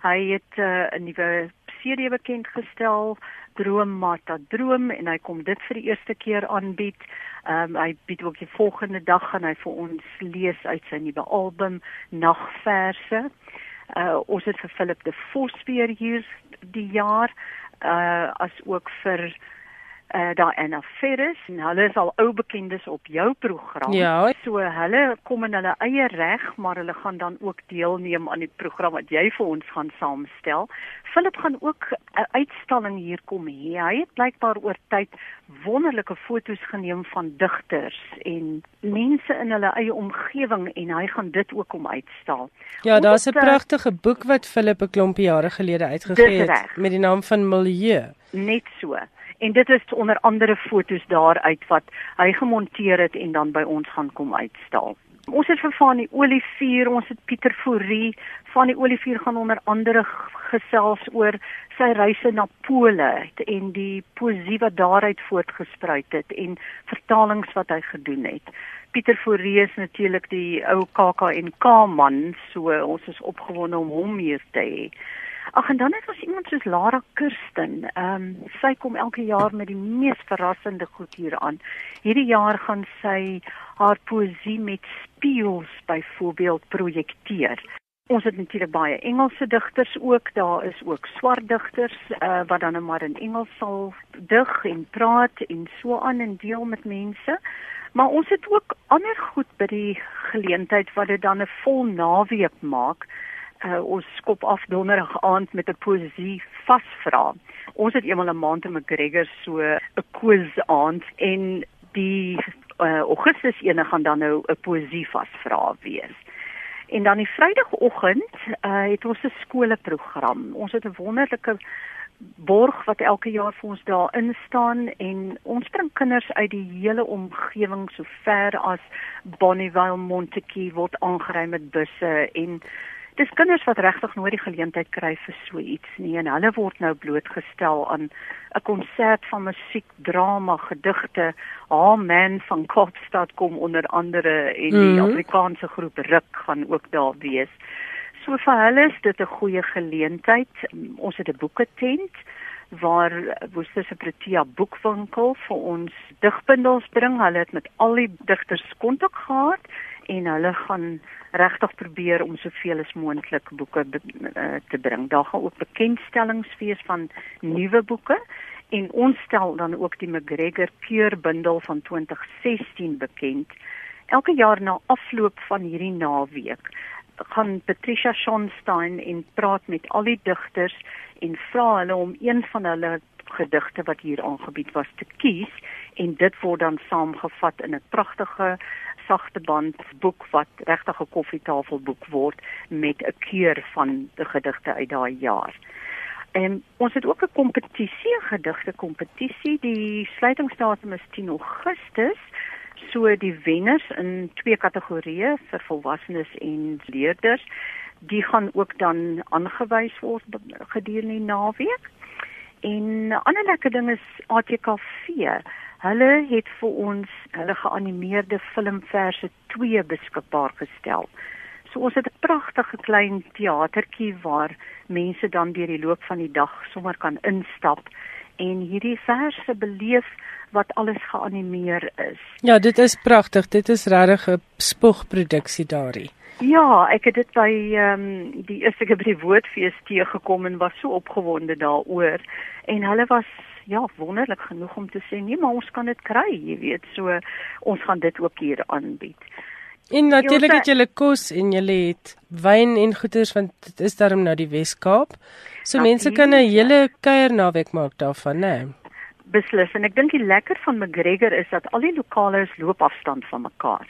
Hy het uh, 'n nuwe serie bekend gestel, Droom Mata Droom en hy kom dit vir die eerste keer aanbied. Ehm um, hy bied ook die volgende dag gaan hy vir ons lees uit sy nuwe album Nagverse. Uh ons het vir Philip de Vos weer hier die jaar uh as ook vir uh Diana Ferris en hulle is al ou bekendes op jou program. Ja. So hulle kom in hulle eie reg, maar hulle gaan dan ook deelneem aan die program wat jy vir ons gaan saamstel. Philip gaan ook 'n uitstalling hier kom hê. Hy het blykbaar oor tyd wonderlike foto's geneem van digters en mense in hulle eie omgewing en hy gaan dit ook om uitstal. Ja, daar's 'n pragtige boek wat Philip 'n klompie jare gelede uitgegee het met die naam van Milieu. Net so. En dit is onder andere foto's daaruit wat hy gemonteer het en dan by ons gaan kom uitstal. Ons het vir Fanie Olivier, ons het Pieter Fourie. Fanie Olivier gaan onder andere gesels oor sy reise na Pole en die poesie wat daaruit voortgespruit het en vertalings wat hy gedoen het. Pieter Fourie is natuurlik die ou KAK&K man, so ons is opgewonde om hom hier te hê. Ag en dan het ons iemand soos Lara Kirsten. Ehm um, sy kom elke jaar met die mees verrassende goed hier aan. Hierdie jaar gaan sy haar poesie met spieëls byvoorbeeld projekteer. Ons het natuurlik baie Engelse digters ook. Daar is ook swart digters uh, wat dan net maar in Engels sal dig en praat en so aan en deel met mense. Maar ons het ook ander goed by die geleentheid wat dit dan 'n vol naweek maak uh, ons skop af donderdag aand met 'n poesie vasvra. Ons het eenmal 'n maand in McGregor so 'n quiz aand en die uh, Augustus ene gaan dan nou 'n poesie vasvra wees. En dan die Vrydagoggend uh, het ons 'n skoolprogram. Ons het 'n wonderlike borg wat elke jaar vir ons daar in staan en ons bring kinders uit die hele omgewing so ver as Bonnievale Montetjie word aangery met busse en dis kinders wat regtig nooit die geleentheid kry vir so iets nie en hulle word nou blootgestel aan 'n konsert van musiek, drama, gedigte. Ha man van Kaapstad kom onder andere en die mm -hmm. Afrikaanse groep Ruk gaan ook daar wees. So vir hulle is dit 'n goeie geleentheid. Ons het 'n boeke tent waar Woester se Protea boekwinkel vir ons digbundels bring. Hulle het met al die digters kontak gehad en hulle gaan regtig probeer om soveel as moontlik boeke uh, te bring. Daar gaan ook bekendstellings wees van nuwe boeke en ons stel dan ook die McGregor Keur bundel van 2016 bekend. Elke jaar na afloop van hierdie naweek gaan Patricia Schonstein en praat met al die digters en vra hulle om een van hulle gedigte wat hier aangebied was te kies en dit word dan saamgevat in 'n pragtige sagte band boek wat regtig 'n koffietafelboek word met 'n keur van die gedigte uit daai jaar. En ons het ook 'n kompetisie, gedigte kompetisie. Die sluitingsdatum is 10 Augustus. So die wenners in twee kategorieë vir volwassenes en leerders, die gaan ook dan aangewys word gedurende die naweek. En 'n ander lekker ding is ATKV. Hulle het vir ons hulle geanimeerde filmverse 2 beskikbaar gestel. So ons het 'n pragtige klein teatertjie waar mense dan deur die loop van die dag sommer kan instap en hierdie verse beleef wat alles geanimeer is. Ja, dit is pragtig. Dit is regtig 'n spogproduksie daarin. Ja, ek het dit by ehm um, die eerste keer by die woordfees teëgekom en was so opgewonde daaroor en hulle was ja, wonderlik genoeg om te sê nee, maar ons kan dit kry, jy weet, so ons gaan dit ook hier aanbied. En natuurlik het julle kos en julle het wyn en goeders want dit is daarom nou die Wes-Kaap. So Natuurlijk, mense kan 'n hele kuier naweek maak daarvan, né? Nee. Beslis en ek dink die lekker van McGregor is dat al die lokale is loopafstand van mekaar.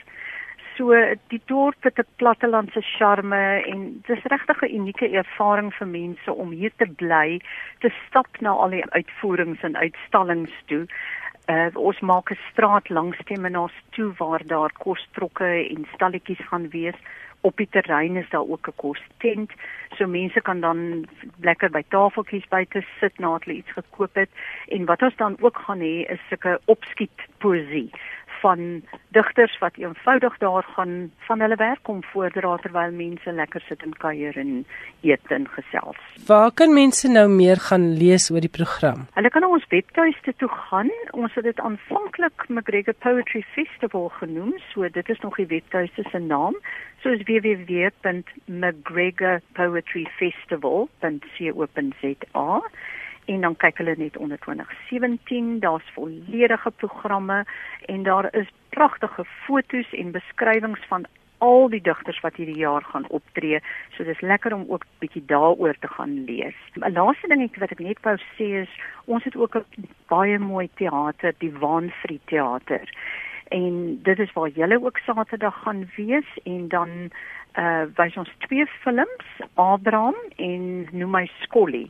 So die dorp het 'n plattelandse charme en dit is regtig 'n unieke ervaring vir mense om hier te bly, te stap na al die uitvoerings en uitstallings toe. Uh, ons maak 'n straat langs Temenos toe waar daar kostrokke en stalletjies gaan wees. Op die terrein is daar ook 'n kostent, so mense kan dan lekker by tafeltjies buite sit nadat hulle iets gekoop het. En wat ons dan ook gaan hê is sulke opskiet poesie van digters wat eenvoudig daar gaan van hulle werk kom voordra terwyl mense lekker sit en kuier en eet en gesels. Waar kan mense nou meer gaan lees oor die program? Hulle kan na ons webtuiste toe gaan. Ons het dit aanvanklik McGregor Poetry Festival genoem, so dit is nog die webtuiste se naam. So is www.mcgregorpoetryfestival.co.za en dan kyk hulle net onder 2017 daar's volledige programme en daar is pragtige fotos en beskrywings van al die digters wat hierdie jaar gaan optree. So dis lekker om ook bietjie daaroor te gaan lees. 'n Laaste ding wat ek net wou sê is ons het ook 'n baie mooi teater, die Waanvriet teater. En dit is waar julle ook Saterdag gaan wees en dan uh wys ons twee films, Abraham en Noem my Skolly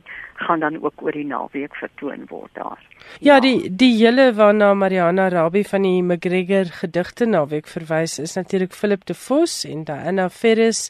gaan dan ook oor die naweek vertoon word daar. Ja, ja die die hele waarna Mariana Rabbi van die McGregor gedigte naweek verwys is natuurlik Philip de Vos en Diana Ferris.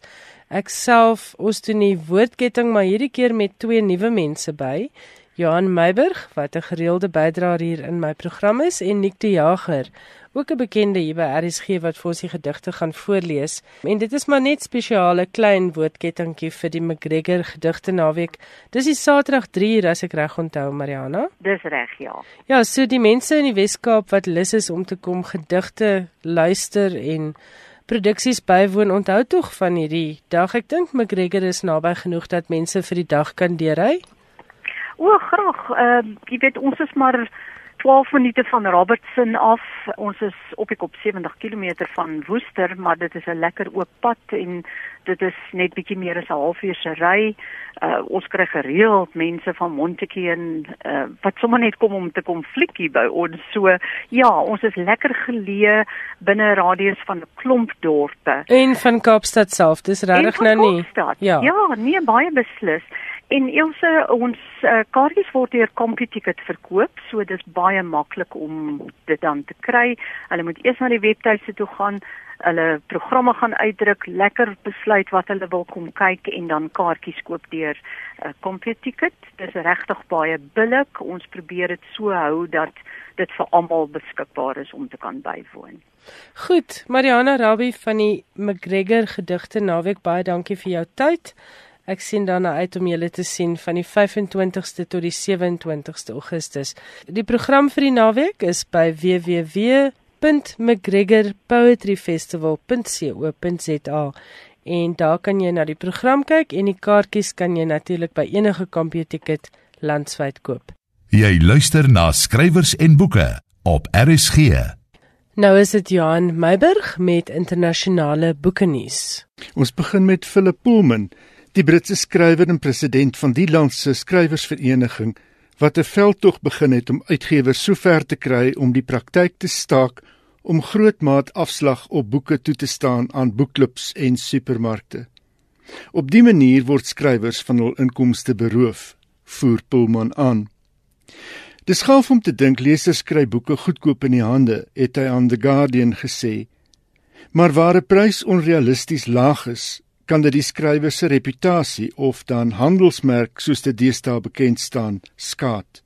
Ek self ons doen die woordketting maar hierdie keer met twee nuwe mense by. Johan Meiburg wat 'n gereelde bydraer hier in my program is en Nick de Jager ook 'n bekende hier by RSG wat vir ons die gedigte gaan voorlees. En dit is maar net spesiale klein woordkettingkie vir die McGregor gedigte naweek. Dis die Saterdag 3 as ek reg onthou, Mariana. Dis reg, ja. Ja, so die mense in die Wes-Kaap wat lus is om te kom gedigte luister en produksies bywoon, onthou tog van hierdie dag. Ek dink McGregor is naby genoeg dat mense vir die dag kan deurry. O, graag. Ehm uh, jy weet ons is maar 12 minute van Robertson af. Ons is op ek op 70 km van Woester, maar dit is 'n lekker oop pad en dit is net bietjie meer as 'n halfuur se ry. Uh ons kry gereeld mense van Montetjie en uh wat sommer net kom om te kom flikkie by ons. So ja, ons is lekker geleë binne 'n radius van 'n klomp dorpe. En van Kaapstad self, dis regtig nou nie. Ja. ja, nee baie beslis. En Elsje, ons uh, kaartjies word deur CompuTicket verkoop, so dis baie maklik om dit dan te kry. Hulle moet eers na die webtuiste toe gaan, hulle programme gaan uitdruk, lekker besluit wat hulle wil kom kyk en dan kaartjies koop deur uh, CompuTicket. Dis regtig baie billik. Ons probeer dit so hou dat dit vir almal beskikbaar is om te kan bywoon. Goed, Mariana Rabbi van die McGregor gedigte naweek baie dankie vir jou tyd. Ek sien daarna uit om julle te sien van die 25ste tot die 27ste Augustus. Die program vir die naweek is by www.mcgregorpoetryfestival.co.za en daar kan jy na die program kyk en die kaartjies kan jy natuurlik by enige kampioenticket landwyd koop. Jy luister na skrywers en boeke op RSG. Nou is dit Johan Meiburg met internasionale boeke nuus. Ons begin met Philip Pullman Die Britse skrywer en president van die land se skrywersvereniging wat 'n veldtog begin het om uitgewers sover te kry om die praktyk te staak om grootmaat afslag op boeke toe te staan aan boekklubs en supermarkte. Op dië manier word skrywers van hul inkomste beroof, voer Pullman aan. Dis skaaf om te dink lesers kry boeke goedkoop in die hande, het hy aan The Guardian gesê. Maar waar 'n prys onrealisties laag is, kan dit die skrywer se reputasie of dan handelsmerk soos dit deesdae bekend staan skaad.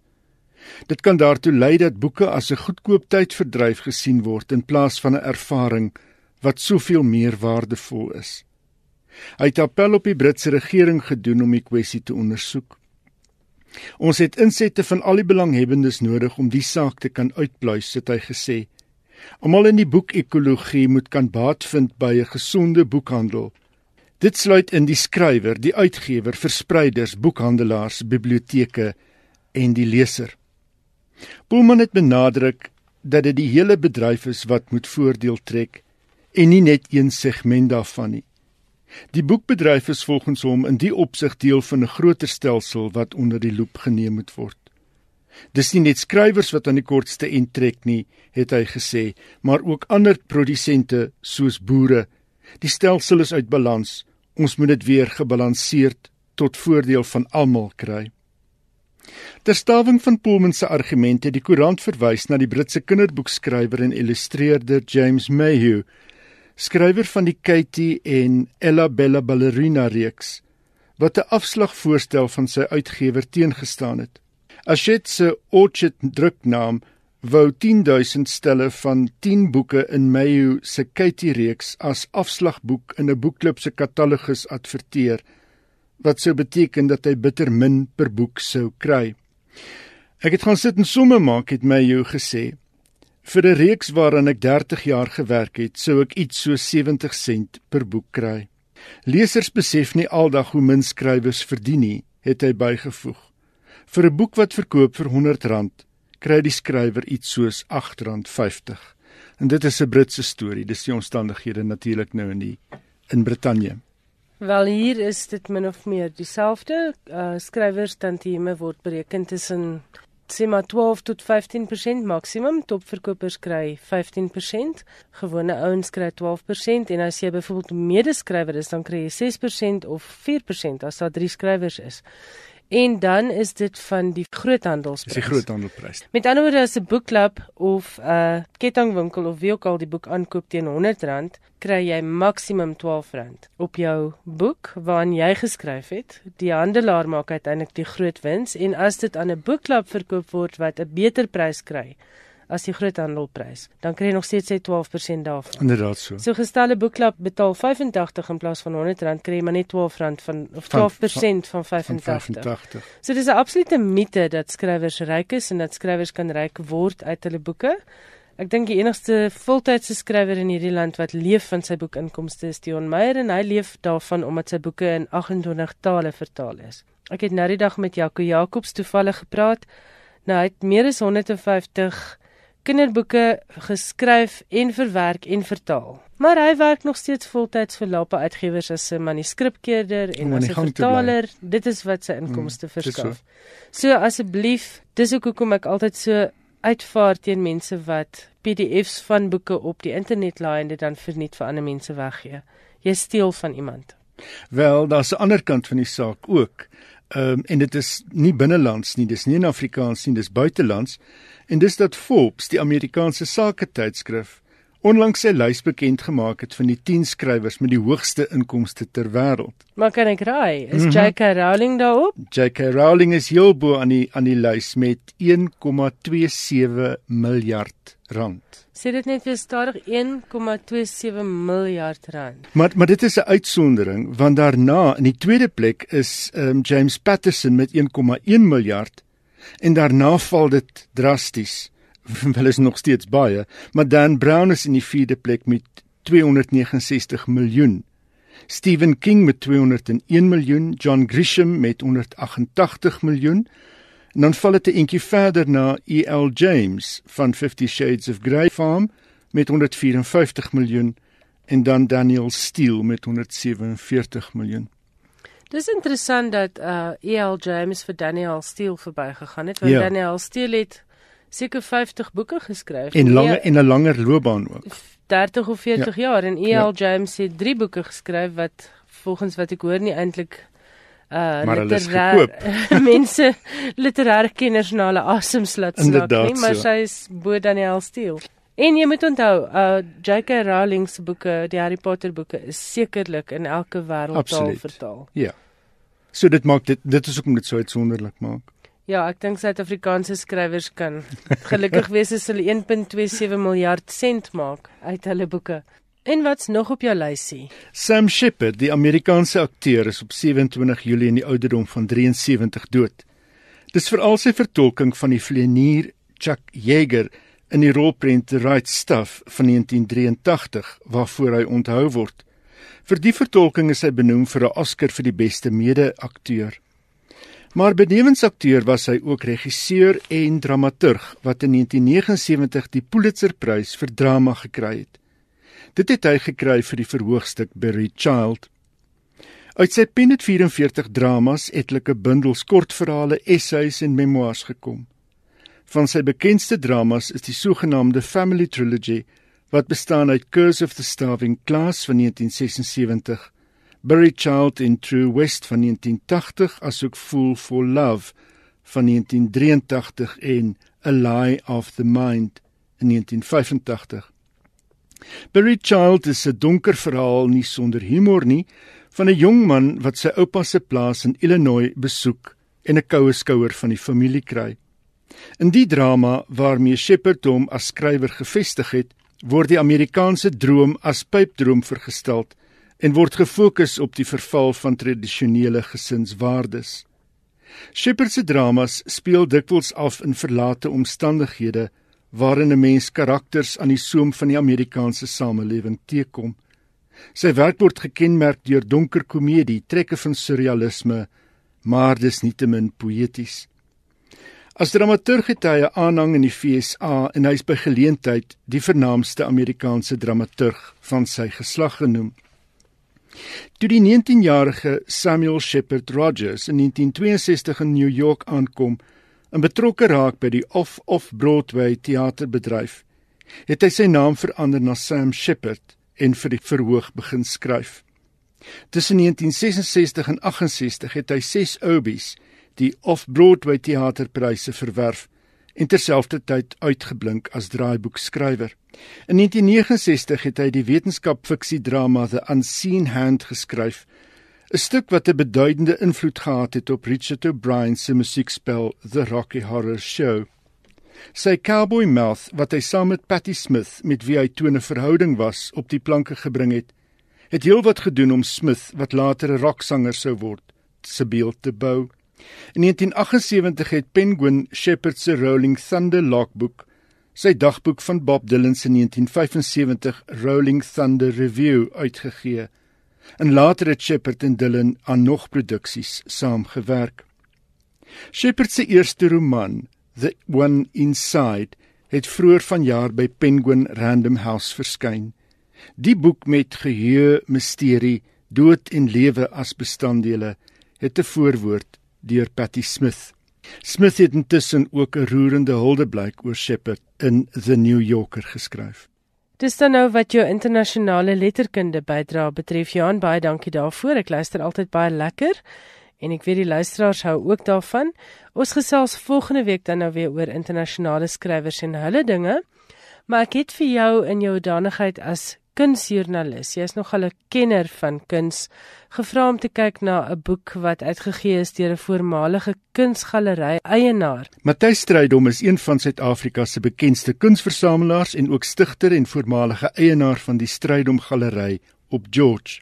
Dit kan daartoe lei dat boeke as 'n goedkoop tydverdryf gesien word in plaas van 'n ervaring wat soveel meer waardevol is. Hy het appel op die Britse regering gedoen om die kwessie te ondersoek. Ons het insette van al die belanghebbendes nodig om die saak te kan uitpluis, het hy gesê. Almal in die boekekologie moet kan baat vind by 'n gesonde boekhandel. Dit sluit in die skrywer, die uitgewer, verspreiders, boekhandelaars, biblioteke en die leser. Pullman het benadruk dat dit die hele bedryf is wat moet voordeel trek en nie net een segment daarvan nie. Die boekbedryf is volgens hom in die opsig deel van 'n groter stelsel wat onder die loep geneem moet word. Dis nie net skrywers wat aan die kortste end trek nie, het hy gesê, maar ook ander produsente soos boere. Die stelsel is uit balans. Ons moet dit weer gebalanseerd tot voordeel van almal kry. Ter staving van Pullman se argumente die koerant verwys na die Britse kinderboekskrywer en illustreerder James Mayhew skrywer van die Katie en Ella Bella Ballerina reeks wat 'n afslag voorstel van sy uitgewer teengestaan het. Ashet se Orchard druknaam wou 10000 stelle van 10 boeke in Mayu se Katie reeks as afslagboek in 'n boekklub se katalogus adverteer wat sou beteken dat hy bitter min per boek sou kry. Ek het gaan sit en somme maak het Mayu gesê Vir 'n reeks waaraan ek 30 jaar gewerk het, sou ek iets so 70 sent per boek kry. Lesers besef nie aldag hoe min skrywers verdien nie, het hy bygevoeg. Vir 'n boek wat verkoop vir R100, kry die skrywer iets soos R8.50. En dit is 'n Britse storie, dis die omstandighede natuurlik nou in die in Brittanje. Wel hier is dit min of meer dieselfde. Uh skrywers tantieme word bereken tussen sê maar 12 tot 15% maksimum topverkopers kry 15% gewone ouens kry 12% en as jy byvoorbeeld medeskrywer is dan kry jy 6% of 4% as daar 3 skrywers is En dan is dit van die groothandelsprys. Dis die groothandelprys. Met ander woorde as 'n boekklub of 'n uh, kettingwinkel of wie ook al die boek aankoop teen R100, kry jy maksimum R12 op jou boek waarin jy geskryf het. Die handelaar maak uiteindelik die groot wins en as dit aan 'n boekklub verkoop word wat 'n beter prys kry, as die groothandelprys. Dan kry jy nog steeds 12% daarvan. Inderdaad so. So gestelde boekklap betaal 85 in plaas van R100 kry jy maar net R12 van of 12% van, van 85. Van 85. So dis 'n absolute mite dat skrywers ryk is en dat skrywers kan ryk word uit hulle boeke. Ek dink die enigste voltydse skrywer in hierdie land wat leef van sy boekinkomste is Dion Meyer en hy leef daarvan omdat sy boeke in 28 tale vertaal is. Ek het nou die dag met Jaco Jacobs toevallig gepraat. Nou hy het meer as 150 kinderboeke geskryf en verwerk en vertaal. Maar hy werk nog steeds voltyds vir Lapa Uitgewers as 'n manuskripkeerder en as 'n vertaler. Dit is wat sy inkomste mm, verskaf. So, so asseblief, dis ook hoekom ek altyd so uitvaar teen mense wat PDFs van boeke op die internet laai en dit dan verniet vir ander mense weggee. Jy steel van iemand. Wel, daar's 'n ander kant van die saak ook. Ehm um, en dit is nie binnelands nie, dis nie in Afrikaans nie, dis buitelands en dis dat Forbes, die Amerikaanse sake tydskrif, onlangs sy lys bekend gemaak het van die 10 skrywers met die hoogste inkomste ter wêreld. Maar kan ek raai, is mm -hmm. J.K. Rowling daarop? J.K. Rowling is heel bo aan die aan die lys met 1,27 miljard rand. Sê dit net vir stadig 1,27 miljard rand. Maar maar dit is 'n uitsondering want daarna in die tweede plek is um, James Patterson met 1,1 miljard en daarna val dit drasties. Wel is nog steeds baie, maar Dan Brown is in die vierde plek met 269 miljoen. Stephen King met 201 miljoen, John Grisham met 188 miljoen. En dan val dit 'n entjie verder na E.L. James van 50 Shades of Grey Farm met 154 miljoen en dan Daniel Steele met 147 miljoen. Dis interessant dat uh E.L. James vir Daniel Steele verbygegaan het want ja. Daniel Steele het seker 50 boeke geskryf en lange e en 'n langer loopbaan ook. 30 of 40 ja. jaar en E.L. Ja. James het 3 boeke geskryf wat volgens wat ek hoor nie eintlik uh literêr mense literêre kenners na hulle asem slat snak nie maar so. sy is bo Daniel Steele. En jy moet onthou, uh J.K. Rowling se boeke, die Harry Potter boeke is sekerlik in elke wêreldtaal vertaal. Ja. So dit maak dit dit is ook om dit so uitsonderlik maak. Ja, ek dink Suid-Afrikaanse skrywers kan gelukkig wees as hulle 1.27 miljard sent maak uit hulle boeke. En wat's nog op jou lysie? Sam Shepard, die Amerikaanse akteur, is op 27 Julie in die ouderdom van 73 dood. Dis veral sy vertolking van die vlieënier Chuck Yeager in die rolprent The Right Stuff van 1983 waarvoor hy onthou word. Vir die vertolking is hy benoem vir 'n Oscar vir die beste mede-akteur. Maar benewens akteur was hy ook regisseur en dramaturg wat in 1979 die Pulitzerprys vir drama gekry het. Dit het hy gekry vir die verhoogstuk Buried Child. Uit sy pen het 44 dramas, etlike bundels kortverhale, essays en memoirs gekom. Van sy bekendste dramas is die sogenaamde Family Trilogy wat bestaan uit Curse of the Starving Class van 1976, Buried Child in True West van 1980, asook Fool for Love van 1983 en A Lie of the Mind in 1985. Buried Child is 'n donker verhaal nie sonder humor nie van 'n jong man wat sy oupa se plaas in Illinois besoek en 'n koue skouer van die familie kry. In die drama waarmee Shepard hom as skrywer gevestig het, word die Amerikaanse droom as pypdroom vergestel en word gefokus op die verval van tradisionele gesinswaardes. Shepard se dramas speel dikwels af in verlate omstandighede waarin 'n mens karakters aan die soem van die Amerikaanse samelewing teekom. Sy werk word gekenmerk deur donker komedie, trekke van surrealisme, maar dis nietemin poëties. As dramaturg het hy 'n aanhang in die FSA en hy is by geleentheid die vernaamste Amerikaanse dramaturg van sy geslag genoem. Toe die 19-jarige Samuel Shepard Rogers in 1962 in New York aankom en betrokke raak by die Off-Off Broadway teaterbedryf, het hy sy naam verander na Sam Shepard en vir die verhoog begin skryf. Tussen 1966 en 68 het hy 6 obies die Off-Broadway teaterpryse verwerf en terselfdertyd uitgeblink as draaiboekskrywer. In 1969 het hy die wetenskapfiksie-drama The Unseen Hand geskryf, 'n stuk wat 'n beduidende invloed gehad het op Richard O'Brien se musiekspel The Rocky Horror Show. Sy cowboy mouth wat hy saam met Patti Smith met wie hy toe 'n verhouding was op die planke gebring het, het heelwat gedoen om Smith wat later 'n rocksanger sou word, se beeld te bou. In 1978 het Penguin Shepherd se Rolling Thunder logboek, sy dagboek van Bob Dylan se 1975 Rolling Thunder Review uitgegee. En later het Shepherd en Dylan aan nog produksies saamgewerk. Shepherd se eerste roman, The One Inside, het vroeër vanjaar by Penguin Random House verskyn. Die boek met geheue, misterie, dood en lewe as bestanddele het 'n voorwoord deur Patty Smith. Smith het intussen ook 'n roerende huldeblyk oor Shepard in The New Yorker geskryf. Dis dan nou wat jou internasionale letterkunde bydra betref. Johan, baie dankie daarvoor. Ek luister altyd baie lekker en ek weet die luisteraars hou ook daarvan. Ons gesels volgende week dan nou weer oor internasionale skrywers en hulle dinge. Maar ek het vir jou in jou danigheid as kunsjoernalis. Jy is nogal 'n kenner van kuns. Gevra om te kyk na 'n boek wat uitgegee is deur 'n voormalige kunsgalery eienaar. Matthys Strydom is een van Suid-Afrika se bekendste kunsversamelaars en ook stigter en voormalige eienaar van die Strydom Galery op George.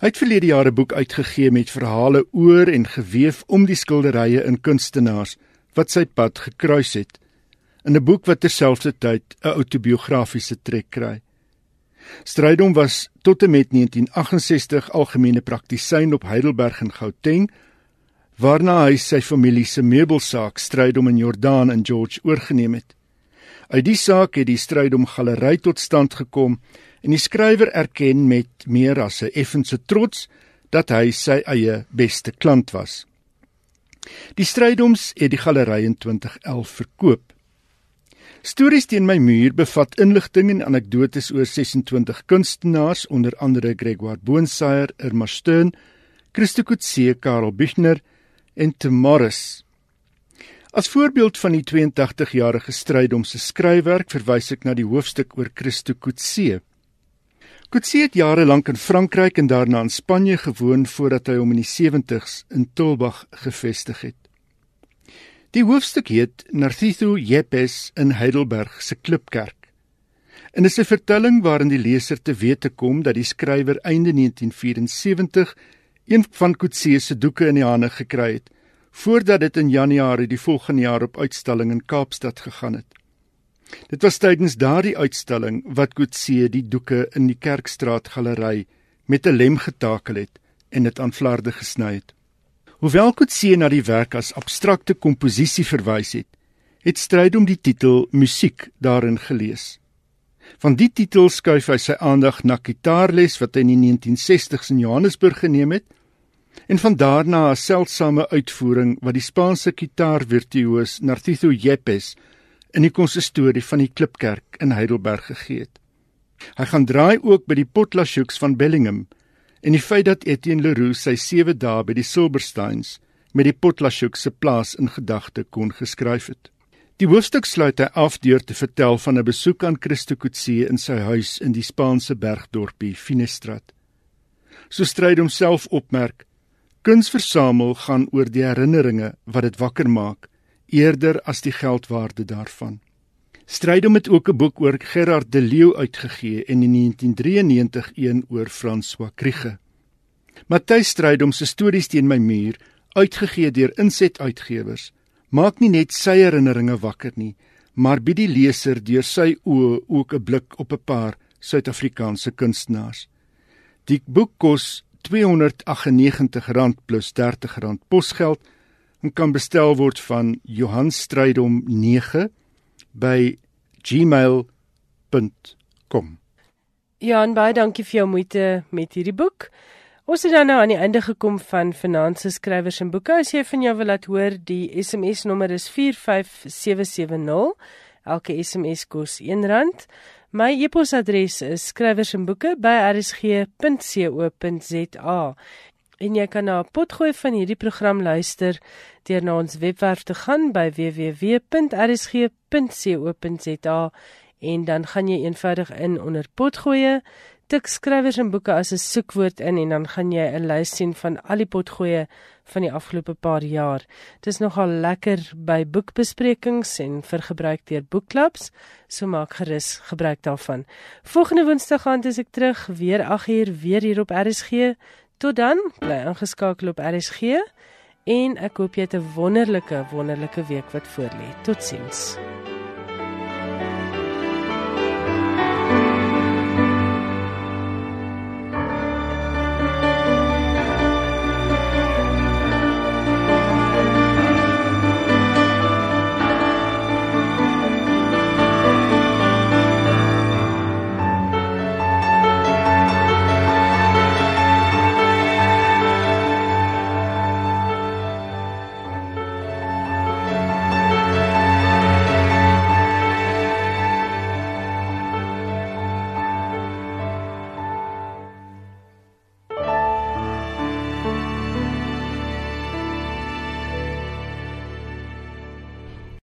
Hy het verlede jaar 'n boek uitgegee met verhale oor en geweef om die skilderye in kunstenaars wat sy pad gekruis het. In 'n boek wat terselfdertyd 'n autobiografiese trek kry. Strydom was tot en met 1968 algemene praktisyn op Heidelberg in Gauteng, waarna hy sy familie se meubelsaak Strydom in Jordaan in George oorgeneem het. Uit die saak het die Strydom galery tot stand gekom en die skrywer erken met meer as 'n effense trots dat hy sy eie beste klant was. Die Strydoms het die galery in 2011 verkoop. Stories teen my muur bevat inligting en anekdotes oor 26 kunstenaars onder andere Gregor Boonsaier, Irma Steyn, Christo Kutse, Karel Bichner en Temoris. As voorbeeld van die 82-jarige stryd om sy skryfwerk verwys ek na die hoofstuk oor Christo Kutse. Kutse het jare lank in Frankryk en daarna in Spanje gewoon voordat hy hom in die 70's in Tulbagh gevestig het. Die hoofstuk heet Narciso Yepes in Heidelberg se Klipkerk. En dit is 'n vertelling waarin die leser te wete kom dat die skrywer einde 1974 een van Kutse se doeke in die hande gekry het voordat dit in Januarie die volgende jaar op uitstalling in Kaapstad gegaan het. Dit was tydens daardie uitstalling wat Coetzee die doeke in die Kerkstraat galery met 'n lem getakel het en dit aan flarde gesny het. Hoewel Coetzee na die werk as abstrakte komposisie verwys het, het stryd om die titel musiek daarin gelees. Van die titel skuif hy sy aandag na gitaarles wat hy in die 1960s in Johannesburg geneem het en van daarna 'n seldsame uitvoering wat die Spaanse gitaarvirtuoos Narciso Yepes in die konsistorie van die Klipkerk in Heidelberg gegee het. Hy gaan draai ook by die Potlashoeks van Bellingham en die feit dat Etienne Leroux sy 7 dae by die Silbersteins met die Potlashoeks se plaas in gedagte kon geskryf het. Die hoofstuk sluit hy af deur te vertel van 'n besoek aan Christo Coetzee in sy huis in die Spaanse bergdorpie Finestrat. So stryd homself opmerk Kuns versamel gaan oor die herinneringe wat dit wakker maak eerder as die geldwaarde daarvan. Strydom het ook 'n boek oor Gerard de Leeu uitgegee en in 1993 een oor François Kriege. Matthys Strydom se stories teen my muur, uitgegee deur Inset Uitgewers, maak nie net sy herinneringe wakker nie, maar bied die leser deur sy oë ook 'n blik op 'n paar Suid-Afrikaanse kunstenaars. Die boek kos R298 plus R30 posgeld en kan bestel word van Johan Strydom 9 by gmail.com. Jan, baie dankie vir jou moeite met hierdie boek. Ons het dan nou aan die einde gekom van Finanse Skrywers en Boeke. As jy van jou wil laat hoor, die SMS nommer is 45770. Elke SMS kos R1. My e-posadres is skrywersenboeke@rsg.co.za. En jy kan na 'n potgooi van hierdie program luister deur na ons webwerf te gaan by www.rsg.co.za en dan gaan jy eenvoudig in onder potgoeie tik skrywers en boeke as 'n soekwoord in en dan gaan jy 'n lys sien van al die potgoeie van die afgelope paar jaar. Dit is nogal lekker by boekbesprekings en vir gebruik deur boekklubs, so maak gerus gebruik daarvan. Volgende Woensdag gaan ek terug weer 8uur weer hier op RSG. Tot dan, bly ingeskakel op RSG en ek hoop jy het 'n wonderlike wonderlike week wat voorlê. Totsiens.